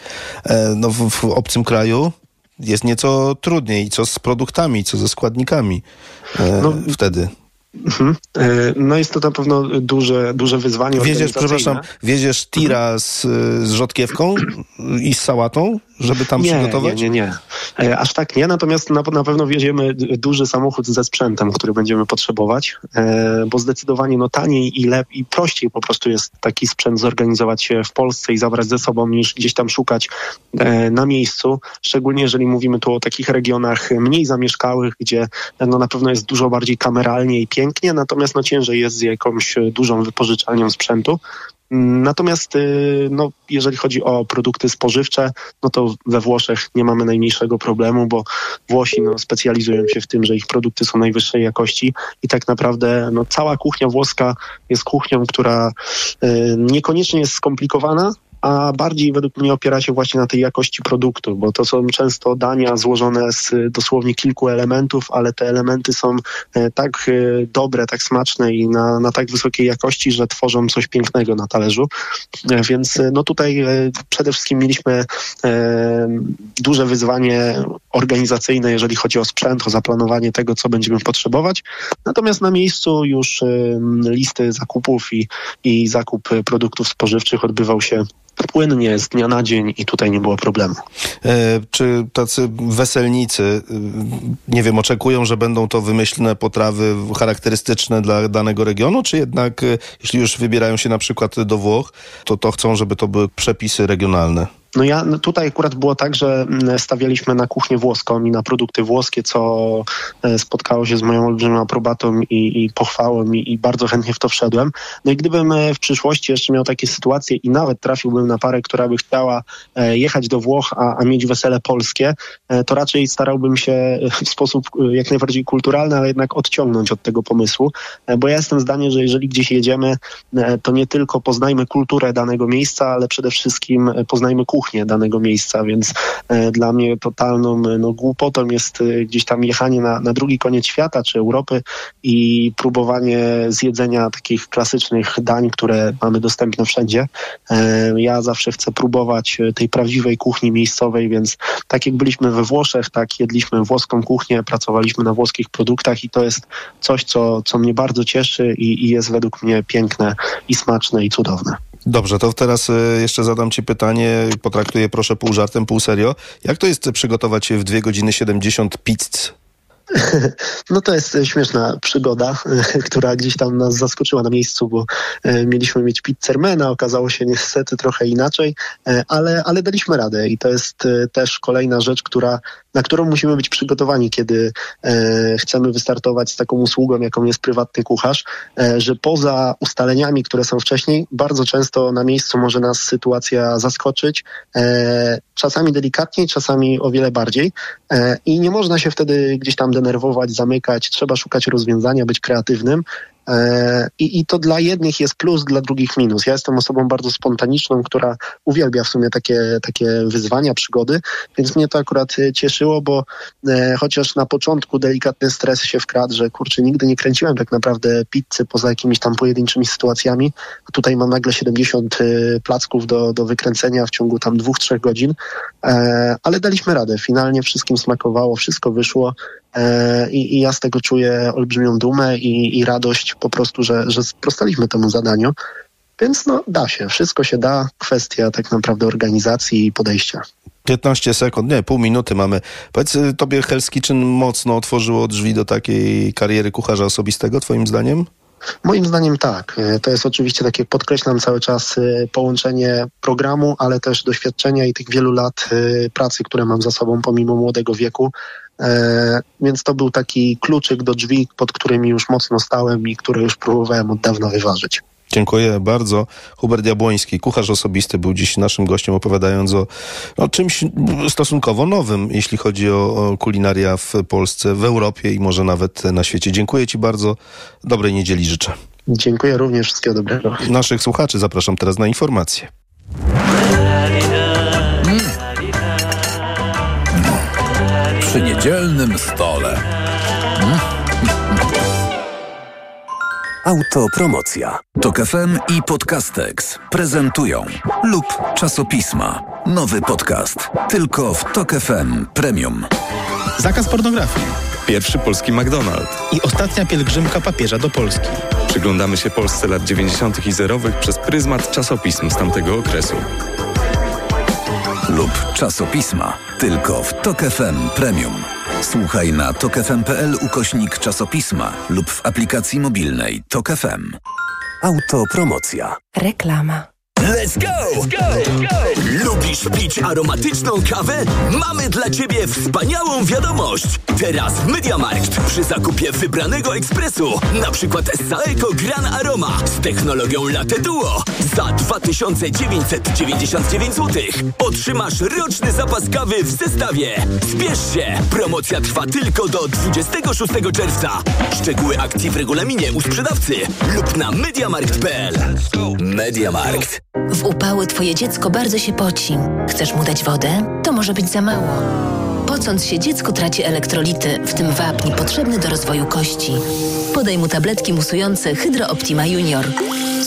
E, no, w, w obcym kraju jest nieco trudniej, co z produktami, co ze składnikami e, no, wtedy. Mhm. E, no jest to na pewno duże, duże wyzwanie. Wiedziesz, przepraszam, wiedziesz tira z, z rzodkiewką i z sałatą? żeby tam nie, przygotować? Nie, nie, nie. Aż tak nie, natomiast na, na pewno wieziemy duży samochód ze sprzętem, który będziemy potrzebować, e, bo zdecydowanie no, taniej i, lep, i prościej po prostu jest taki sprzęt zorganizować się w Polsce i zabrać ze sobą, niż gdzieś tam szukać e, na miejscu, szczególnie jeżeli mówimy tu o takich regionach mniej zamieszkałych, gdzie no, na pewno jest dużo bardziej kameralnie i pięknie, natomiast no, ciężej jest z jakąś dużą wypożyczalnią sprzętu. Natomiast y, no, jeżeli chodzi o produkty spożywcze, no to we Włoszech nie mamy najmniejszego problemu, bo Włosi no, specjalizują się w tym, że ich produkty są najwyższej jakości i tak naprawdę no, cała kuchnia włoska jest kuchnią, która y, niekoniecznie jest skomplikowana, a bardziej według mnie opiera się właśnie na tej jakości produktu, bo to są często dania złożone z dosłownie kilku elementów, ale te elementy są e, tak e, dobre, tak smaczne i na, na tak wysokiej jakości, że tworzą coś pięknego na talerzu. E, więc no tutaj przede wszystkim mieliśmy duże wyzwanie organizacyjne, jeżeli chodzi o sprzęt, o zaplanowanie tego, co będziemy potrzebować. Natomiast na miejscu już listy zakupów i, i zakup produktów spożywczych odbywał się płynnie z dnia na dzień i tutaj nie było problemu. E, czy tacy weselnicy, e, nie wiem, oczekują, że będą to wymyślne potrawy charakterystyczne dla danego regionu, czy jednak e, jeśli już wybierają się na przykład do Włoch, to to chcą, żeby to były przepisy regionalne? No ja no tutaj akurat było tak, że mm, stawialiśmy na kuchnię włoską i na produkty włoskie, co e, spotkało się z moją olbrzymią aprobatą i, i pochwałą i, i, bardzo chętnie w to wszedłem. No i gdybym e, w przyszłości jeszcze miał takie sytuacje i nawet trafiłbym na parę, która by chciała e, jechać do Włoch, a, a mieć wesele polskie, to raczej starałbym się w sposób jak najbardziej kulturalny, ale jednak odciągnąć od tego pomysłu, bo ja jestem zdania, że jeżeli gdzieś jedziemy, to nie tylko poznajmy kulturę danego miejsca, ale przede wszystkim poznajmy kuchnię kuchnię danego miejsca, więc e, dla mnie totalną e, no, głupotą jest e, gdzieś tam jechanie na, na drugi koniec świata czy Europy i próbowanie zjedzenia takich klasycznych dań, które mamy dostępne wszędzie. Ja zawsze chcę próbować tej prawdziwej kuchni miejscowej, więc tak jak byliśmy we Włoszech, tak jedliśmy włoską kuchnię, pracowaliśmy na włoskich produktach i to jest coś, co, co mnie bardzo cieszy i, i jest według mnie piękne i smaczne i cudowne. Dobrze, to teraz e, jeszcze zadam Ci pytanie, potraktuję proszę pół żartem, pół serio. Jak to jest przygotować w 2 godziny 70 pizz No to jest śmieszna przygoda, która gdzieś tam nas zaskoczyła na miejscu, bo e, mieliśmy mieć pizzermana, okazało się niestety trochę inaczej, e, ale, ale daliśmy radę i to jest e, też kolejna rzecz, która, na którą musimy być przygotowani, kiedy chcemy wystartować z taką usługą, jaką jest prywatny kucharz, że poza ustaleniami, które są wcześniej, bardzo często na miejscu może nas sytuacja zaskoczyć, czasami delikatniej, czasami o wiele bardziej i nie można się wtedy gdzieś tam denerwować, zamykać, trzeba szukać rozwiązania, być kreatywnym. E, I, I to dla jednych jest plus, dla drugich minus. Ja jestem osobą bardzo spontaniczną, która uwielbia w sumie takie, takie wyzwania, przygody, więc mnie to akurat e, cieszyło, bo e, chociaż na początku delikatny stres się wkradł, że kurczę, nigdy nie kręciłem tak naprawdę pizzy poza jakimiś tam pojedynczymi sytuacjami, a tutaj mam nagle 70 e, placków do, do wykręcenia w ciągu tam dwóch, trzech godzin, e, ale daliśmy radę. Finalnie wszystkim smakowało, wszystko wyszło. E, I, I, ja z tego czuję olbrzymią dumę i, i radość, po prostu, że, że sprostaliśmy temu zadaniu. Więc no, da się, wszystko się da. Kwestia tak naprawdę organizacji i podejścia. 15 sekund, nie, pół minuty mamy. Powiedz, y, tobie Hell's Kitchen mocno otworzyło drzwi do takiej kariery kucharza osobistego, twoim zdaniem? Moim zdaniem tak. E, To jest oczywiście, tak jak podkreślam cały czas, e, połączenie programu, ale też doświadczenia i tych wielu lat pracy, które mam za sobą pomimo młodego wieku. E, Więc to był taki kluczyk do drzwi, pod którymi już mocno stałem i które już próbowałem od dawna wyważyć. Dziękuję bardzo. Hubert Jabłoński, kucharz osobisty, był dziś naszym gościem, opowiadając o no, czymś stosunkowo nowym, jeśli chodzi o, o kulinaria w Polsce, w Europie i może nawet na świecie. Dziękuję Ci bardzo. Dobrej niedzieli życzę. Dziękuję również, wszystkiego dobrego. Naszych słuchaczy zapraszam teraz na informacje. Przy niedzielnym stole. Autopromocja. Tok FM i Podcastex prezentują lub czasopisma. Nowy podcast. Tylko w Tok FM Premium. Zakaz pornografii. Pierwszy polski McDonald's. I ostatnia pielgrzymka papieża do Polski. Przyglądamy się Polsce lat 90. i zerowych przez pryzmat czasopism z tamtego okresu. Lub czasopisma. Tylko w Tok FM Premium. Słuchaj na tokefm.pl ukośnik czasopisma lub w aplikacji mobilnej Tok FM. Autopromocja. Reklama. Let's go! go, go! Lubisz pić aromatyczną kawę? Mamy dla Ciebie wspaniałą wiadomość! Teraz w Mediamarkt przy zakupie wybranego ekspresu, na przykład Saeco Gran Aroma z technologią Latte Duo za 2999 zł otrzymasz roczny zapas kawy w zestawie. Spiesz się! Promocja trwa tylko do 26 czerwca. Szczegóły akcji w regulaminie u sprzedawcy lub na mediamarkt.pl. Mediamarkt. W upały twoje dziecko bardzo się poci. Chcesz mu dać wodę? To może być za mało. Pocąc się, dziecko traci elektrolity, w tym wapń potrzebny do rozwoju kości. Podaj mu tabletki musujące Hydro Optima Junior.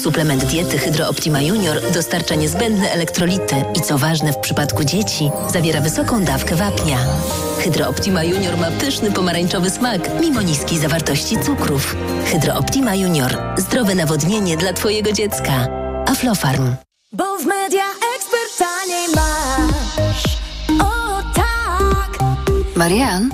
Suplement diety Hydro Optima Junior dostarcza niezbędne elektrolity i co ważne w przypadku dzieci, zawiera wysoką dawkę wapnia. Hydro Optima Junior ma pyszny pomarańczowy smak, mimo niskiej zawartości cukrów. Hydro Optima Junior. Zdrowe nawodnienie dla twojego dziecka. Aflofarm. Bo w media ekspert taniej masz. O tak! Marian,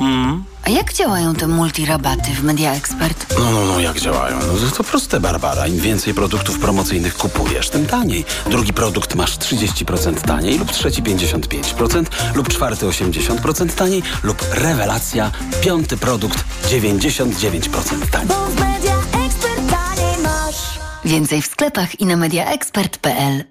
a jak działają te multirabaty w Media Expert? No, no, no, jak działają? No, to proste, Barbara. Im więcej produktów promocyjnych kupujesz, tym taniej. Drugi produkt masz 30% taniej, lub trzeci 55%, lub czwarty 80% taniej, lub rewelacja, piąty produkt 99% taniej. Więcej w sklepach i na mediaexpert.pl.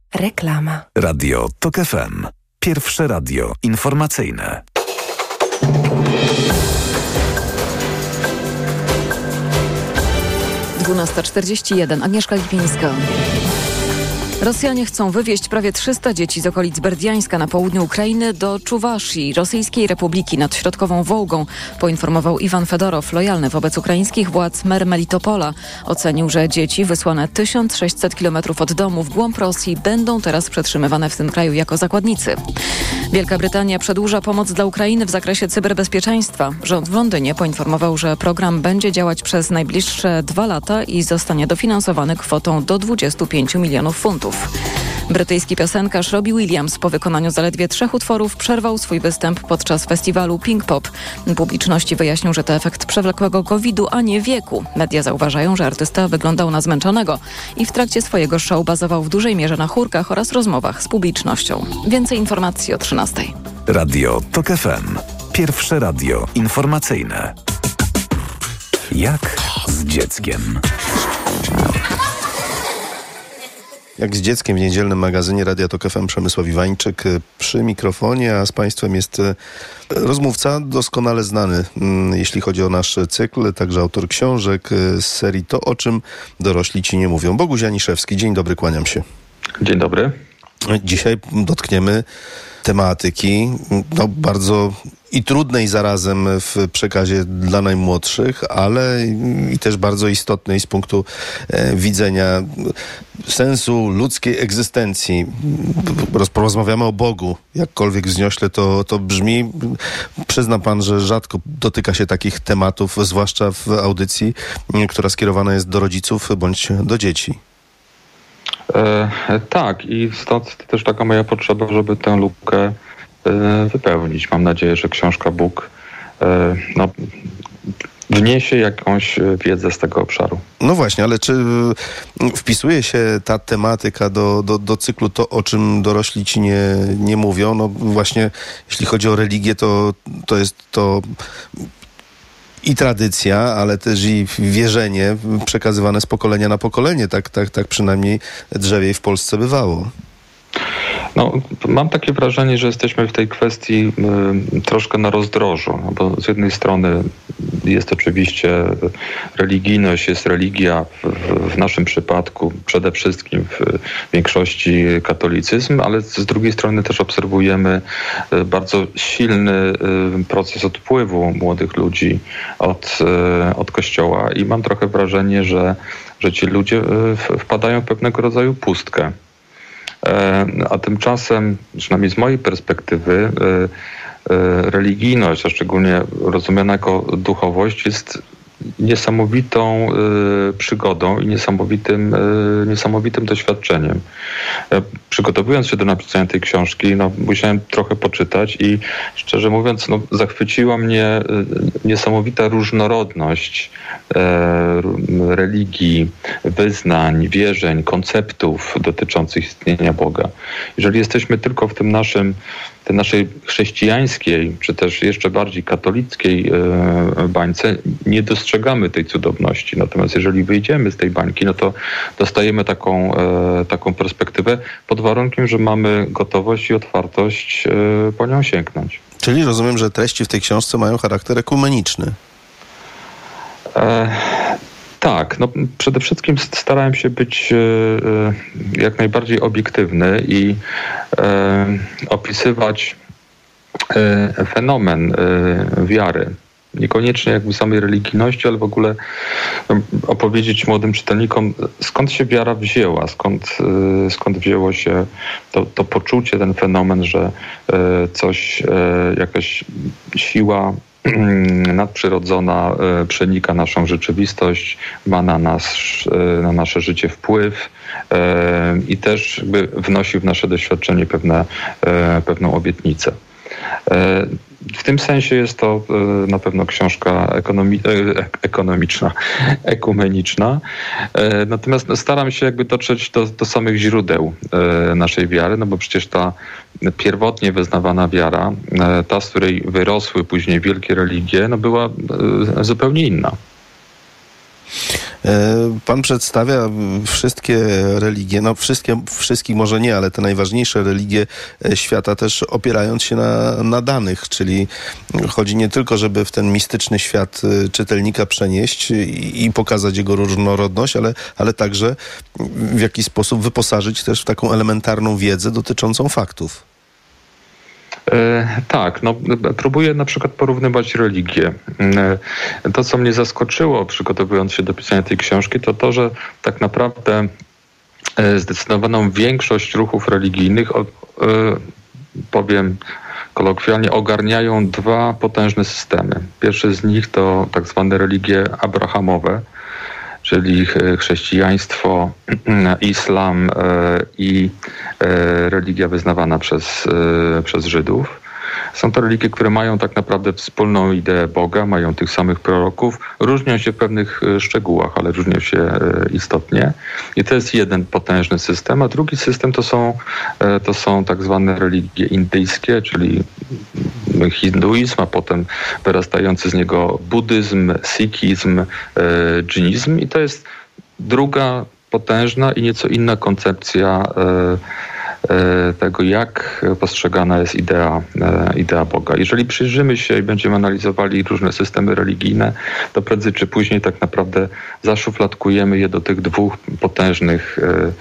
Reklama. Radio Tok FM. Pierwsze radio informacyjne. Dwunasta czterdzieści jeden. Agnieszka Lipińska. Rosjanie chcą wywieźć prawie 300 dzieci z okolic Berdiańska na południu Ukrainy do Czuwaszii, Rosyjskiej Republiki nad Środkową Wołgą, poinformował Iwan Fedorow, lojalny wobec ukraińskich władz mer Melitopola. Ocenił, że dzieci wysłane 1600 km od domu w głąb Rosji będą teraz przetrzymywane w tym kraju jako zakładnicy. Wielka Brytania przedłuża pomoc dla Ukrainy w zakresie cyberbezpieczeństwa. Rząd w Londynie poinformował, że program będzie działać przez najbliższe dwa lata i zostanie dofinansowany kwotą do 25 milionów funtów. Brytyjski piosenkarz Robbie Williams po wykonaniu zaledwie trzech utworów przerwał swój występ podczas festiwalu Pink Pop. Publiczności wyjaśnił, że to efekt przewlekłego COVID-u, a nie wieku. Media zauważają, że artysta wyglądał na zmęczonego i w trakcie swojego show bazował w dużej mierze na chórkach oraz rozmowach z publicznością. Więcej informacji o 13. Radio Tok FM. Pierwsze radio informacyjne. Jak z dzieckiem. Jak z dzieckiem w niedzielnym magazynie Radia Tok FM Przemysław Iwańczyk y, przy mikrofonie, a z Państwem jest y, rozmówca doskonale znany, mm, jeśli chodzi o nasz cykl, także autor książek y, z serii To, o czym dorośli ci nie mówią. Boguś Janiszewski, dzień dobry, kłaniam się. Dzień dobry. Dzisiaj dotkniemy tematyki no, bardzo i trudnej zarazem w przekazie dla najmłodszych, ale i też bardzo istotnej z punktu e, widzenia sensu ludzkiej egzystencji. Roz- Rozmawiamy o Bogu, jakkolwiek wzniośle to, to brzmi. Przyzna pan, że rzadko dotyka się takich tematów, zwłaszcza w audycji, która skierowana jest do rodziców bądź do dzieci. E, tak, i stąd też taka moja potrzeba, żeby tę lukę wypełnić. Mam nadzieję, że książka Bóg e, no, wniesie jakąś e, wiedzę z tego obszaru. No właśnie, ale czy wpisuje się ta tematyka do, do, do cyklu to, o czym dorośli ci nie, nie mówią? No właśnie, jeśli chodzi o religię, to, to jest to i tradycja, ale też i wierzenie przekazywane z pokolenia na pokolenie. Tak, tak, tak przynajmniej drzewiej w Polsce bywało. No, mam takie wrażenie, że jesteśmy w tej kwestii y, troszkę na rozdrożu, no bo z jednej strony jest oczywiście religijność, jest religia w, w, naszym przypadku przede wszystkim w większości katolicyzm, ale z drugiej strony też obserwujemy y, bardzo silny y, proces odpływu młodych ludzi od, y, od kościoła i mam trochę wrażenie, że, że ci ludzie wpadają w pewnego rodzaju pustkę. E, A tymczasem, przynajmniej z mojej perspektywy, e, e, religijność, a szczególnie rozumiana jako duchowość, jest niesamowitą e, przygodą i niesamowitym, e, niesamowitym doświadczeniem. E, Przygotowując się do napisania tej książki, no, musiałem trochę poczytać i szczerze mówiąc, no, zachwyciła mnie e, niesamowita różnorodność e, religii, wyznań, wierzeń, konceptów dotyczących istnienia Boga. Jeżeli jesteśmy tylko w tym naszym, tej naszej chrześcijańskiej, czy też jeszcze bardziej katolickiej e, bańce, nie dostrzegamy tej cudowności. Natomiast jeżeli wyjdziemy z tej bańki, no to dostajemy taką, e, taką perspektywę pod warunkiem, że mamy gotowość i otwartość e, po nią sięgnąć. Czyli rozumiem, że treści w tej książce mają charakter ekumeniczny. E, tak, no przede wszystkim st- starałem się być e, e, jak najbardziej obiektywny i e, opisywać fenomen wiary. Niekoniecznie jakby samej religijności, ale w ogóle em, opowiedzieć młodym czytelnikom, skąd się wiara wzięła, skąd, skąd wzięło się to, to poczucie, ten fenomen, że coś, jakaś siła nadprzyrodzona e, przenika naszą rzeczywistość, ma na nas, e, na nasze życie wpływ e, i też wnosi w nasze doświadczenie pewne, pewną obietnicę. E, W tym sensie jest to e, na pewno książka ekonomi e, ekonomiczna, ekumeniczna. Natomiast no, staram się jakby dotrzeć do, do samych źródeł naszej wiary, no bo przecież ta pierwotnie wyznawana wiara, ta, z której wyrosły później wielkie religie, no była zupełnie inna. E, Pan przedstawia wszystkie religie, no wszystkie, wszystkich może nie, ale te najważniejsze religie e, świata też opierając się na, na danych, czyli chodzi nie tylko, żeby w ten mistyczny świat e, czytelnika przenieść i, i pokazać jego różnorodność, ale, ale także w jakiś sposób wyposażyć też w taką elementarną wiedzę dotyczącą faktów. E, tak, no, próbuję na przykład porównywać religie. E, To, co mnie zaskoczyło, przygotowując się do pisania tej książki, to to, że tak naprawdę e, zdecydowaną większość ruchów religijnych, powiem kolokwialnie, ogarniają dwa potężne systemy. Pierwszy z nich to tak zwane religie abrahamowe, czyli ch- chrześcijaństwo, islam e, i e, religia wyznawana przez, e, przez Żydów. Są to religie, które mają tak naprawdę wspólną ideę Boga, mają tych samych proroków, różnią się w pewnych e, szczegółach, ale różnią się e, istotnie. I to jest jeden potężny system, a drugi system to są, e, to są tak zwane religie indyjskie, czyli hinduizm, a potem wyrastający z niego buddyzm, sikhizm, e, dżinizm i to jest druga potężna i nieco inna koncepcja tego, jak postrzegana jest idea, e, idea Boga. Jeżeli przyjrzymy się i będziemy analizowali różne systemy religijne, to prędzej czy później tak naprawdę zaszufladkujemy je do tych dwóch potężnych, e, e,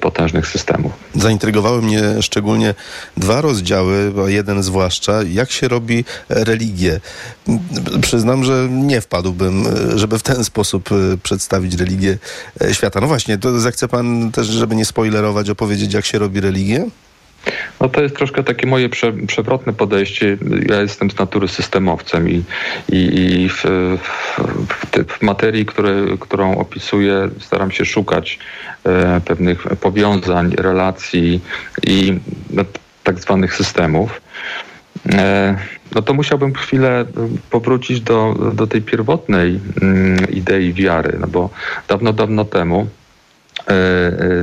potężnych systemów. Zaintrygowały mnie szczególnie dwa rozdziały, jeden zwłaszcza, jak się robi religię. Przyznam, że nie wpadłbym, żeby w ten sposób e, przedstawić religię e, świata. No właśnie, to zechce pan też, żeby nie spoilerować, opowiedzieć, jak się robi religię? No to jest troszkę takie moje prze, przewrotne podejście. Ja jestem z natury systemowcem i, i, i w, w, w materii, które, którą opisuję, staram się szukać e, pewnych powiązań, relacji i no, tak zwanych systemów. E, no to musiałbym chwilę powrócić do, do tej pierwotnej mm, idei wiary, no bo dawno, dawno temu e, e,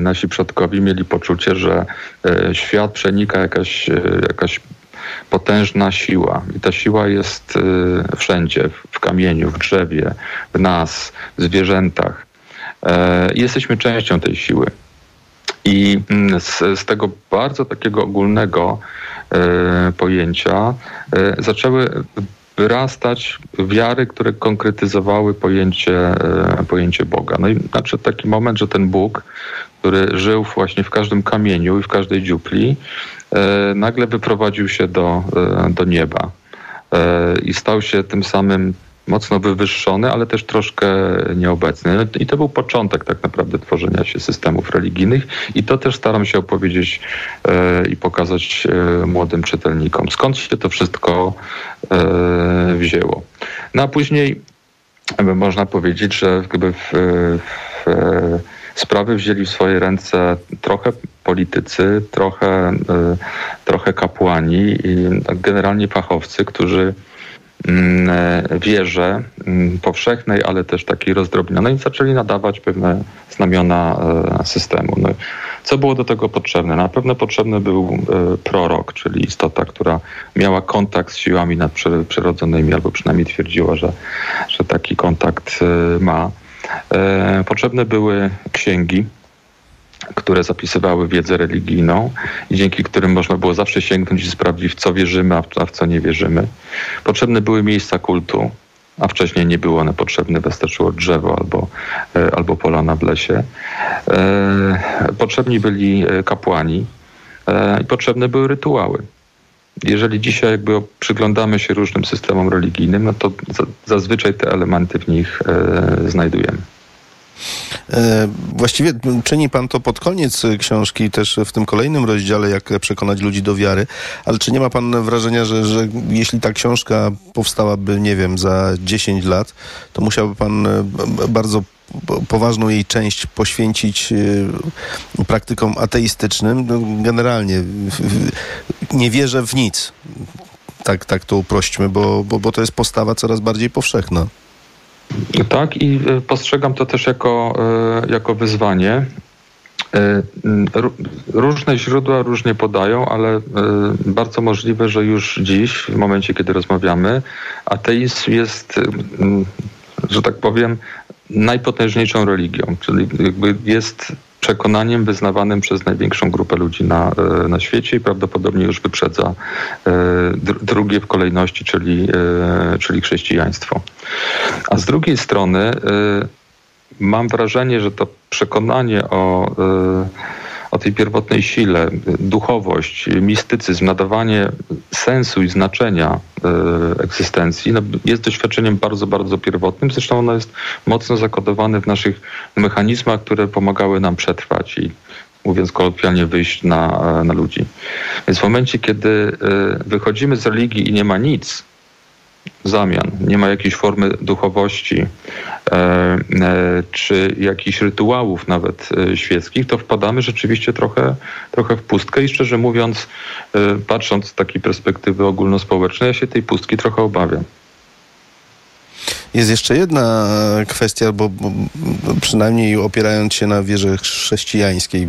nasi przodkowie mieli poczucie, że e, świat przenika jakaś, e, jakaś potężna siła. I ta siła jest e, wszędzie, w- kamieniu, w drzewie, w nas, w zwierzętach. E, I jesteśmy częścią tej siły. I mm, z, z tego bardzo takiego ogólnego e, pojęcia e, zaczęły wyrastać wiary, które konkretyzowały pojęcie, e, pojęcie Boga. No i nadszedł taki moment, że ten Bóg, który żył właśnie w każdym kamieniu i w każdej dziupli, e, nagle wyprowadził się do, e, do nieba i stał się tym samym mocno wywyższony, ale też troszkę nieobecny. No I to był początek tak naprawdę tworzenia się systemów religijnych i to też staram się opowiedzieć e, i pokazać e, młodym czytelnikom. Skąd się to wszystko e, wzięło. No a później można powiedzieć, że jakby w, w, e, sprawy wzięli w swoje ręce trochę politycy, trochę, e, trochę kapłani i generalnie fachowcy, którzy wierze mm, powszechnej, ale też takiej rozdrobnionej, zaczęli nadawać pewne znamiona e, systemu. No, co było do tego potrzebne? Na pewno potrzebny był e, prorok, czyli istota, która miała kontakt z siłami nadprzyrodzonymi, albo przynajmniej twierdziła, że, że taki kontakt e, ma. E, Potrzebne były księgi, które zapisywały wiedzę religijną i dzięki którym można było zawsze sięgnąć i sprawdzić, w co wierzymy, a w, co nie wierzymy. Potrzebne były miejsca kultu, a wcześniej nie było one potrzebne, wystarczyło drzewo albo, e, albo polana w lesie. E, Potrzebni byli e, kapłani i potrzebne były rytuały. Jeżeli dzisiaj jakby przyglądamy się różnym systemom religijnym, no to za- zazwyczaj te elementy w nich znajdujemy. E, Właściwie czyni pan to pod koniec książki, też w tym kolejnym rozdziale, jak przekonać ludzi do wiary, ale czy nie ma pan wrażenia, że, że jeśli ta książka powstałaby, nie wiem, za 10 lat, to musiałby pan e, bardzo po- poważną jej część poświęcić e, praktykom ateistycznym? No, Generalnie nie wierzę w nic. Tak, tak to uprośćmy, bo, bo, bo to jest postawa coraz bardziej powszechna. Tak, i e, postrzegam to też jako, e, jako wyzwanie. E, Różne źródła różnie podają, ale bardzo możliwe, że już dziś, w momencie, kiedy rozmawiamy, ateizm jest, że tak powiem, najpotężniejszą religią, czyli jest przekonaniem wyznawanym przez największą grupę ludzi na, e, na świecie i prawdopodobnie już wyprzedza e, dr- drugie w kolejności, czyli, e, czyli chrześcijaństwo. A z drugiej strony mam wrażenie, że to przekonanie o, o tej pierwotnej sile, duchowość, mistycyzm, nadawanie sensu i znaczenia y, egzystencji no, jest doświadczeniem bardzo, bardzo pierwotnym. Zresztą ono jest mocno zakodowane w naszych mechanizmach, które pomagały nam przetrwać i mówiąc kolokwialnie, wyjść na, na ludzi. Więc w momencie, kiedy y, wychodzimy z religii i nie ma nic, zamian, nie ma jakiejś formy duchowości e, e, czy jakichś rytuałów nawet e, świeckich, to wpadamy rzeczywiście trochę, trochę w pustkę i szczerze mówiąc, patrząc z takiej perspektywy ogólnospołecznej, ja się tej pustki trochę obawiam. Jest jeszcze jedna kwestia, bo, bo przynajmniej opierając się na wierze chrześcijańskiej,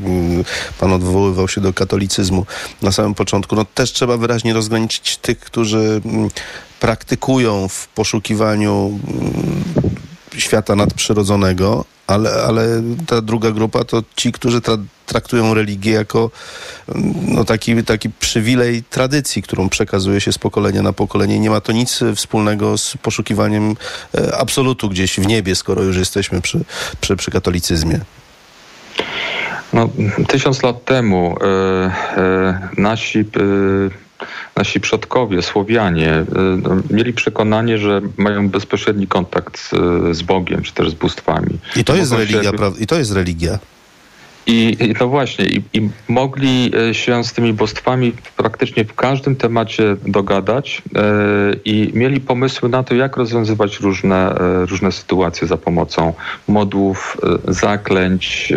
pan odwoływał się do katolicyzmu na samym początku, no też trzeba wyraźnie rozgraniczyć tych, którzy m, praktykują w poszukiwaniu m, świata nadprzyrodzonego, ale, ale ta druga grupa to ci, którzy tra traktują religię jako mm, no, taki, taki przywilej tradycji, którą przekazuje się z pokolenia na pokolenie. Nie ma to nic wspólnego z poszukiwaniem e, absolutu gdzieś w niebie, skoro już jesteśmy przy, przy, przy katolicyzmie. No, tysiąc lat temu e, e, nasi, e, nasi przodkowie, Słowianie, e, no, mieli przekonanie, że mają bezpośredni kontakt z, z Bogiem, czy też z bóstwami. I to jest się religia, prawda? I to jest religia. I, I właśnie, i, i mogli e, się z tymi bóstwami praktycznie w każdym temacie dogadać e, i mieli pomysły na to, jak rozwiązywać różne, e, różne sytuacje za pomocą modłów, e, zaklęć,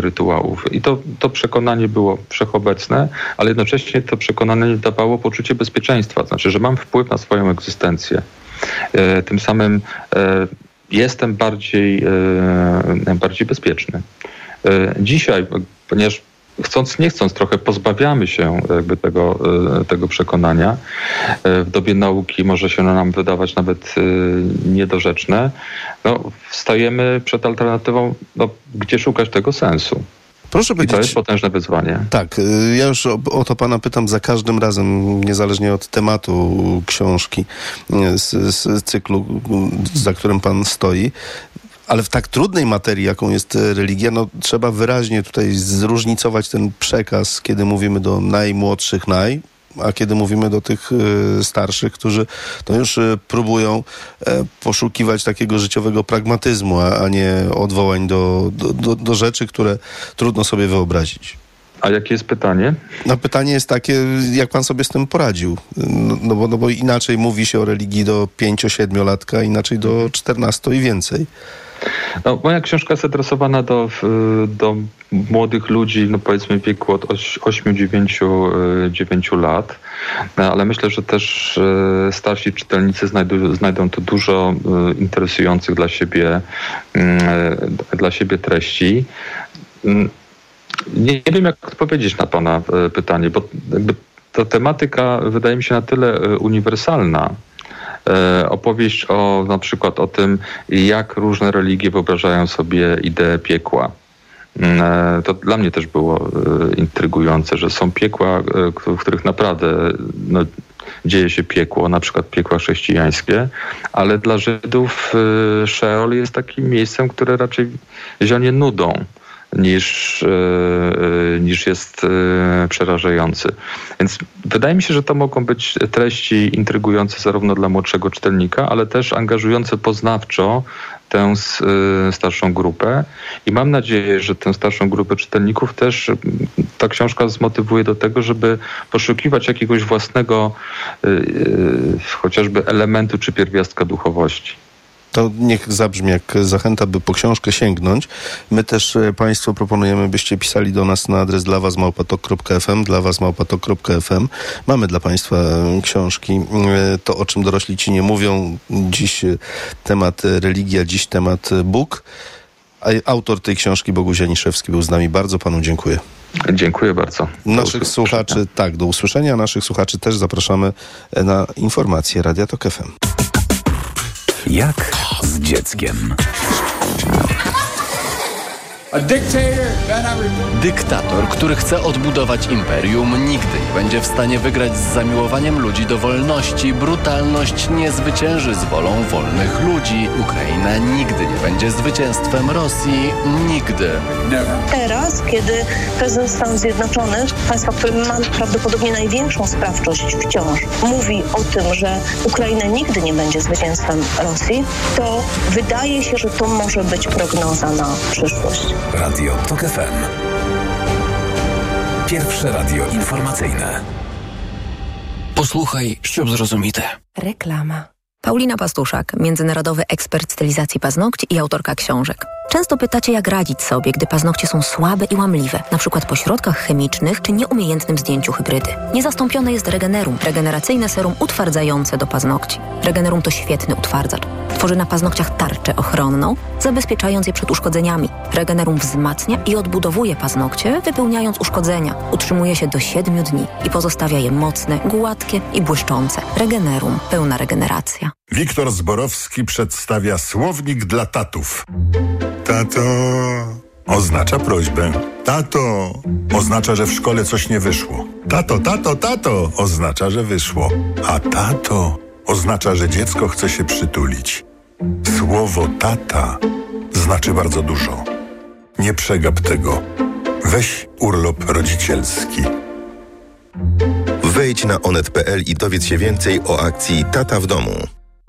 rytuałów. I to, to przekonanie było wszechobecne, ale jednocześnie to przekonanie dawało poczucie bezpieczeństwa, znaczy, że mam wpływ na swoją egzystencję. Tym samym jestem bardziej, bardziej bezpieczny. E, Dzisiaj, ponieważ chcąc, nie chcąc, trochę pozbawiamy się jakby tego, e, tego przekonania. E, W dobie nauki może się nam wydawać nawet niedorzeczne. No, stajemy przed alternatywą, no, gdzie szukać tego sensu. Proszę I to jest potężne wyzwanie. Tak, ja już o, o to pana pytam za każdym razem, niezależnie od tematu książki z, z cyklu, za którym pan stoi. Ale w tak trudnej materii, jaką jest y, religia, no, trzeba wyraźnie tutaj zróżnicować ten przekaz, kiedy mówimy do najmłodszych naj, a kiedy mówimy do tych y, starszych, którzy to już y, próbują e, poszukiwać takiego życiowego pragmatyzmu, a, a nie odwołań do, do, do, do rzeczy, które trudno sobie wyobrazić. A jakie jest pytanie? No pytanie jest takie, jak pan sobie z tym poradził? No, no, bo, no bo inaczej mówi się o religii do 5-7-latka, inaczej do 14 i więcej. No, moja książka jest adresowana do, do młodych ludzi, no powiedzmy w wieku od 8-9 lat, No, ale myślę, że też e, starsi czytelnicy znajdą, znajdą tu dużo e, interesujących dla siebie, mm, e, dla siebie treści. Nie, wiem, jak odpowiedzieć na Pana e, pytanie, bo ta tematyka wydaje mi się na tyle e, uniwersalna, e, opowieść o na przykład o tym, jak różne religie wyobrażają sobie ideę piekła. Mm, To dla mnie też było intrygujące, że są piekła, w których naprawdę no, dzieje się piekło, na przykład piekła chrześcijańskie, ale dla Żydów Szeol jest takim miejscem, które raczej zionie nudą niż, e, e, niż jest e, przerażający. Więc wydaje mi się, że to mogą być treści intrygujące zarówno dla młodszego czytelnika, ale też angażujące poznawczo tę starszą grupę i mam nadzieję, że tę starszą grupę czytelników też ta książka zmotywuje do tego, żeby poszukiwać jakiegoś własnego chociażby elementu czy pierwiastka duchowości. To niech zabrzmi jak zachęta, by po książkę sięgnąć. My też e, Państwu proponujemy, byście pisali do nas na adres dla was małpatok.fm, dla was małpatok.fm. Mamy dla Państwa e, książki. E, To, o czym dorośli ci nie mówią. Dziś temat religia, dziś temat Bóg. Autor tej książki, Boguś Janiszewski, był z nami. Bardzo Panu dziękuję. Dziękuję bardzo. Naszych słuchaczy, tak, do usłyszenia. Naszych słuchaczy też zapraszamy na informacje Radia Tok FM. Jak z dzieckiem. Dyktator, który chce odbudować imperium, nigdy nie będzie w stanie wygrać z zamiłowaniem ludzi do wolności. Brutalność nie zwycięży z wolą wolnych ludzi. Ukraina nigdy nie będzie zwycięstwem Rosji. Nigdy. Teraz, kiedy prezydent Stanów Zjednoczonych, państwa, które ma prawdopodobnie największą sprawczość wciąż, mówi o tym, że Ukraina nigdy nie będzie zwycięstwem Rosji, to wydaje się, że to może być prognoza na przyszłość. Radio TOK FM. Pierwsze radio informacyjne. Posłuchaj, ściub zrozumite. Reklama. Paulina Pastuszak, międzynarodowy ekspert stylizacji paznokci i autorka książek Często pytacie, jak radzić sobie, gdy paznokcie są słabe i łamliwe, przykład po środkach chemicznych czy nieumiejętnym zdjęciu hybrydy. Niezastąpione jest Regenerum, regeneracyjne serum utwardzające do paznokci. Regenerum to świetny utwardzacz. Tworzy na paznokciach tarczę ochronną, zabezpieczając je przed uszkodzeniami. Regenerum wzmacnia i odbudowuje paznokcie, wypełniając uszkodzenia. Utrzymuje się do 7 dni i pozostawia je mocne, gładkie i błyszczące. Regenerum. Pełna regeneracja. Wiktor Zborowski przedstawia słownik dla tatów. Tato oznacza prośbę. Tato oznacza, że w szkole coś nie wyszło. Tato, tato, tato oznacza, że wyszło. A tato oznacza, że dziecko chce się przytulić. Słowo tata znaczy bardzo dużo. Nie przegap tego. Weź urlop rodzicielski. Wejdź na onet.pl i dowiedz się więcej o akcji Tata w domu.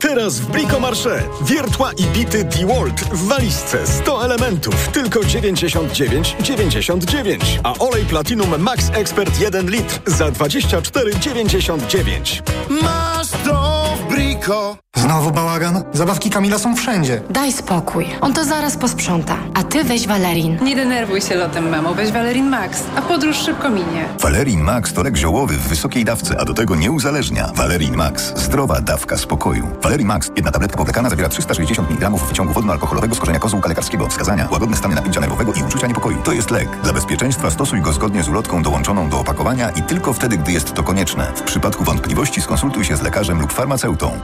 Teraz w Bricomarché. Wiertła i bity DeWalt w walizce 100 elementów. Tylko 99,99. A olej Platinum Max Expert 1 litr za 24,99. Masz to Znowu bałagan? Zabawki Kamila są wszędzie. Daj spokój. On to zaraz posprząta. A ty weź Valerin. Nie denerwuj się lotem, mamo. Weź Valerin Max, a podróż szybko minie. Valerin Max to lek ziołowy w wysokiej dawce, a do tego nie uzależnia. Valerin Max. Zdrowa dawka spokoju. Valerin Max. Jedna tabletka powlekana zawiera 360 mg wyciągu wodno-alkoholowego z korzenia kozłka lekarskiego. Wskazania. Łagodne stany napięcia nerwowego i uczucia niepokoju. To jest lek. Dla bezpieczeństwa stosuj go zgodnie z ulotką dołączoną do opakowania i tylko wtedy, gdy jest to konieczne. W przypadku wątpliwości skonsultuj się z lekarzem lub farmaceutą.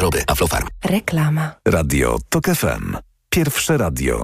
wątroby. Aflofarm. Reklama. Radio TOK FM. Pierwsze radio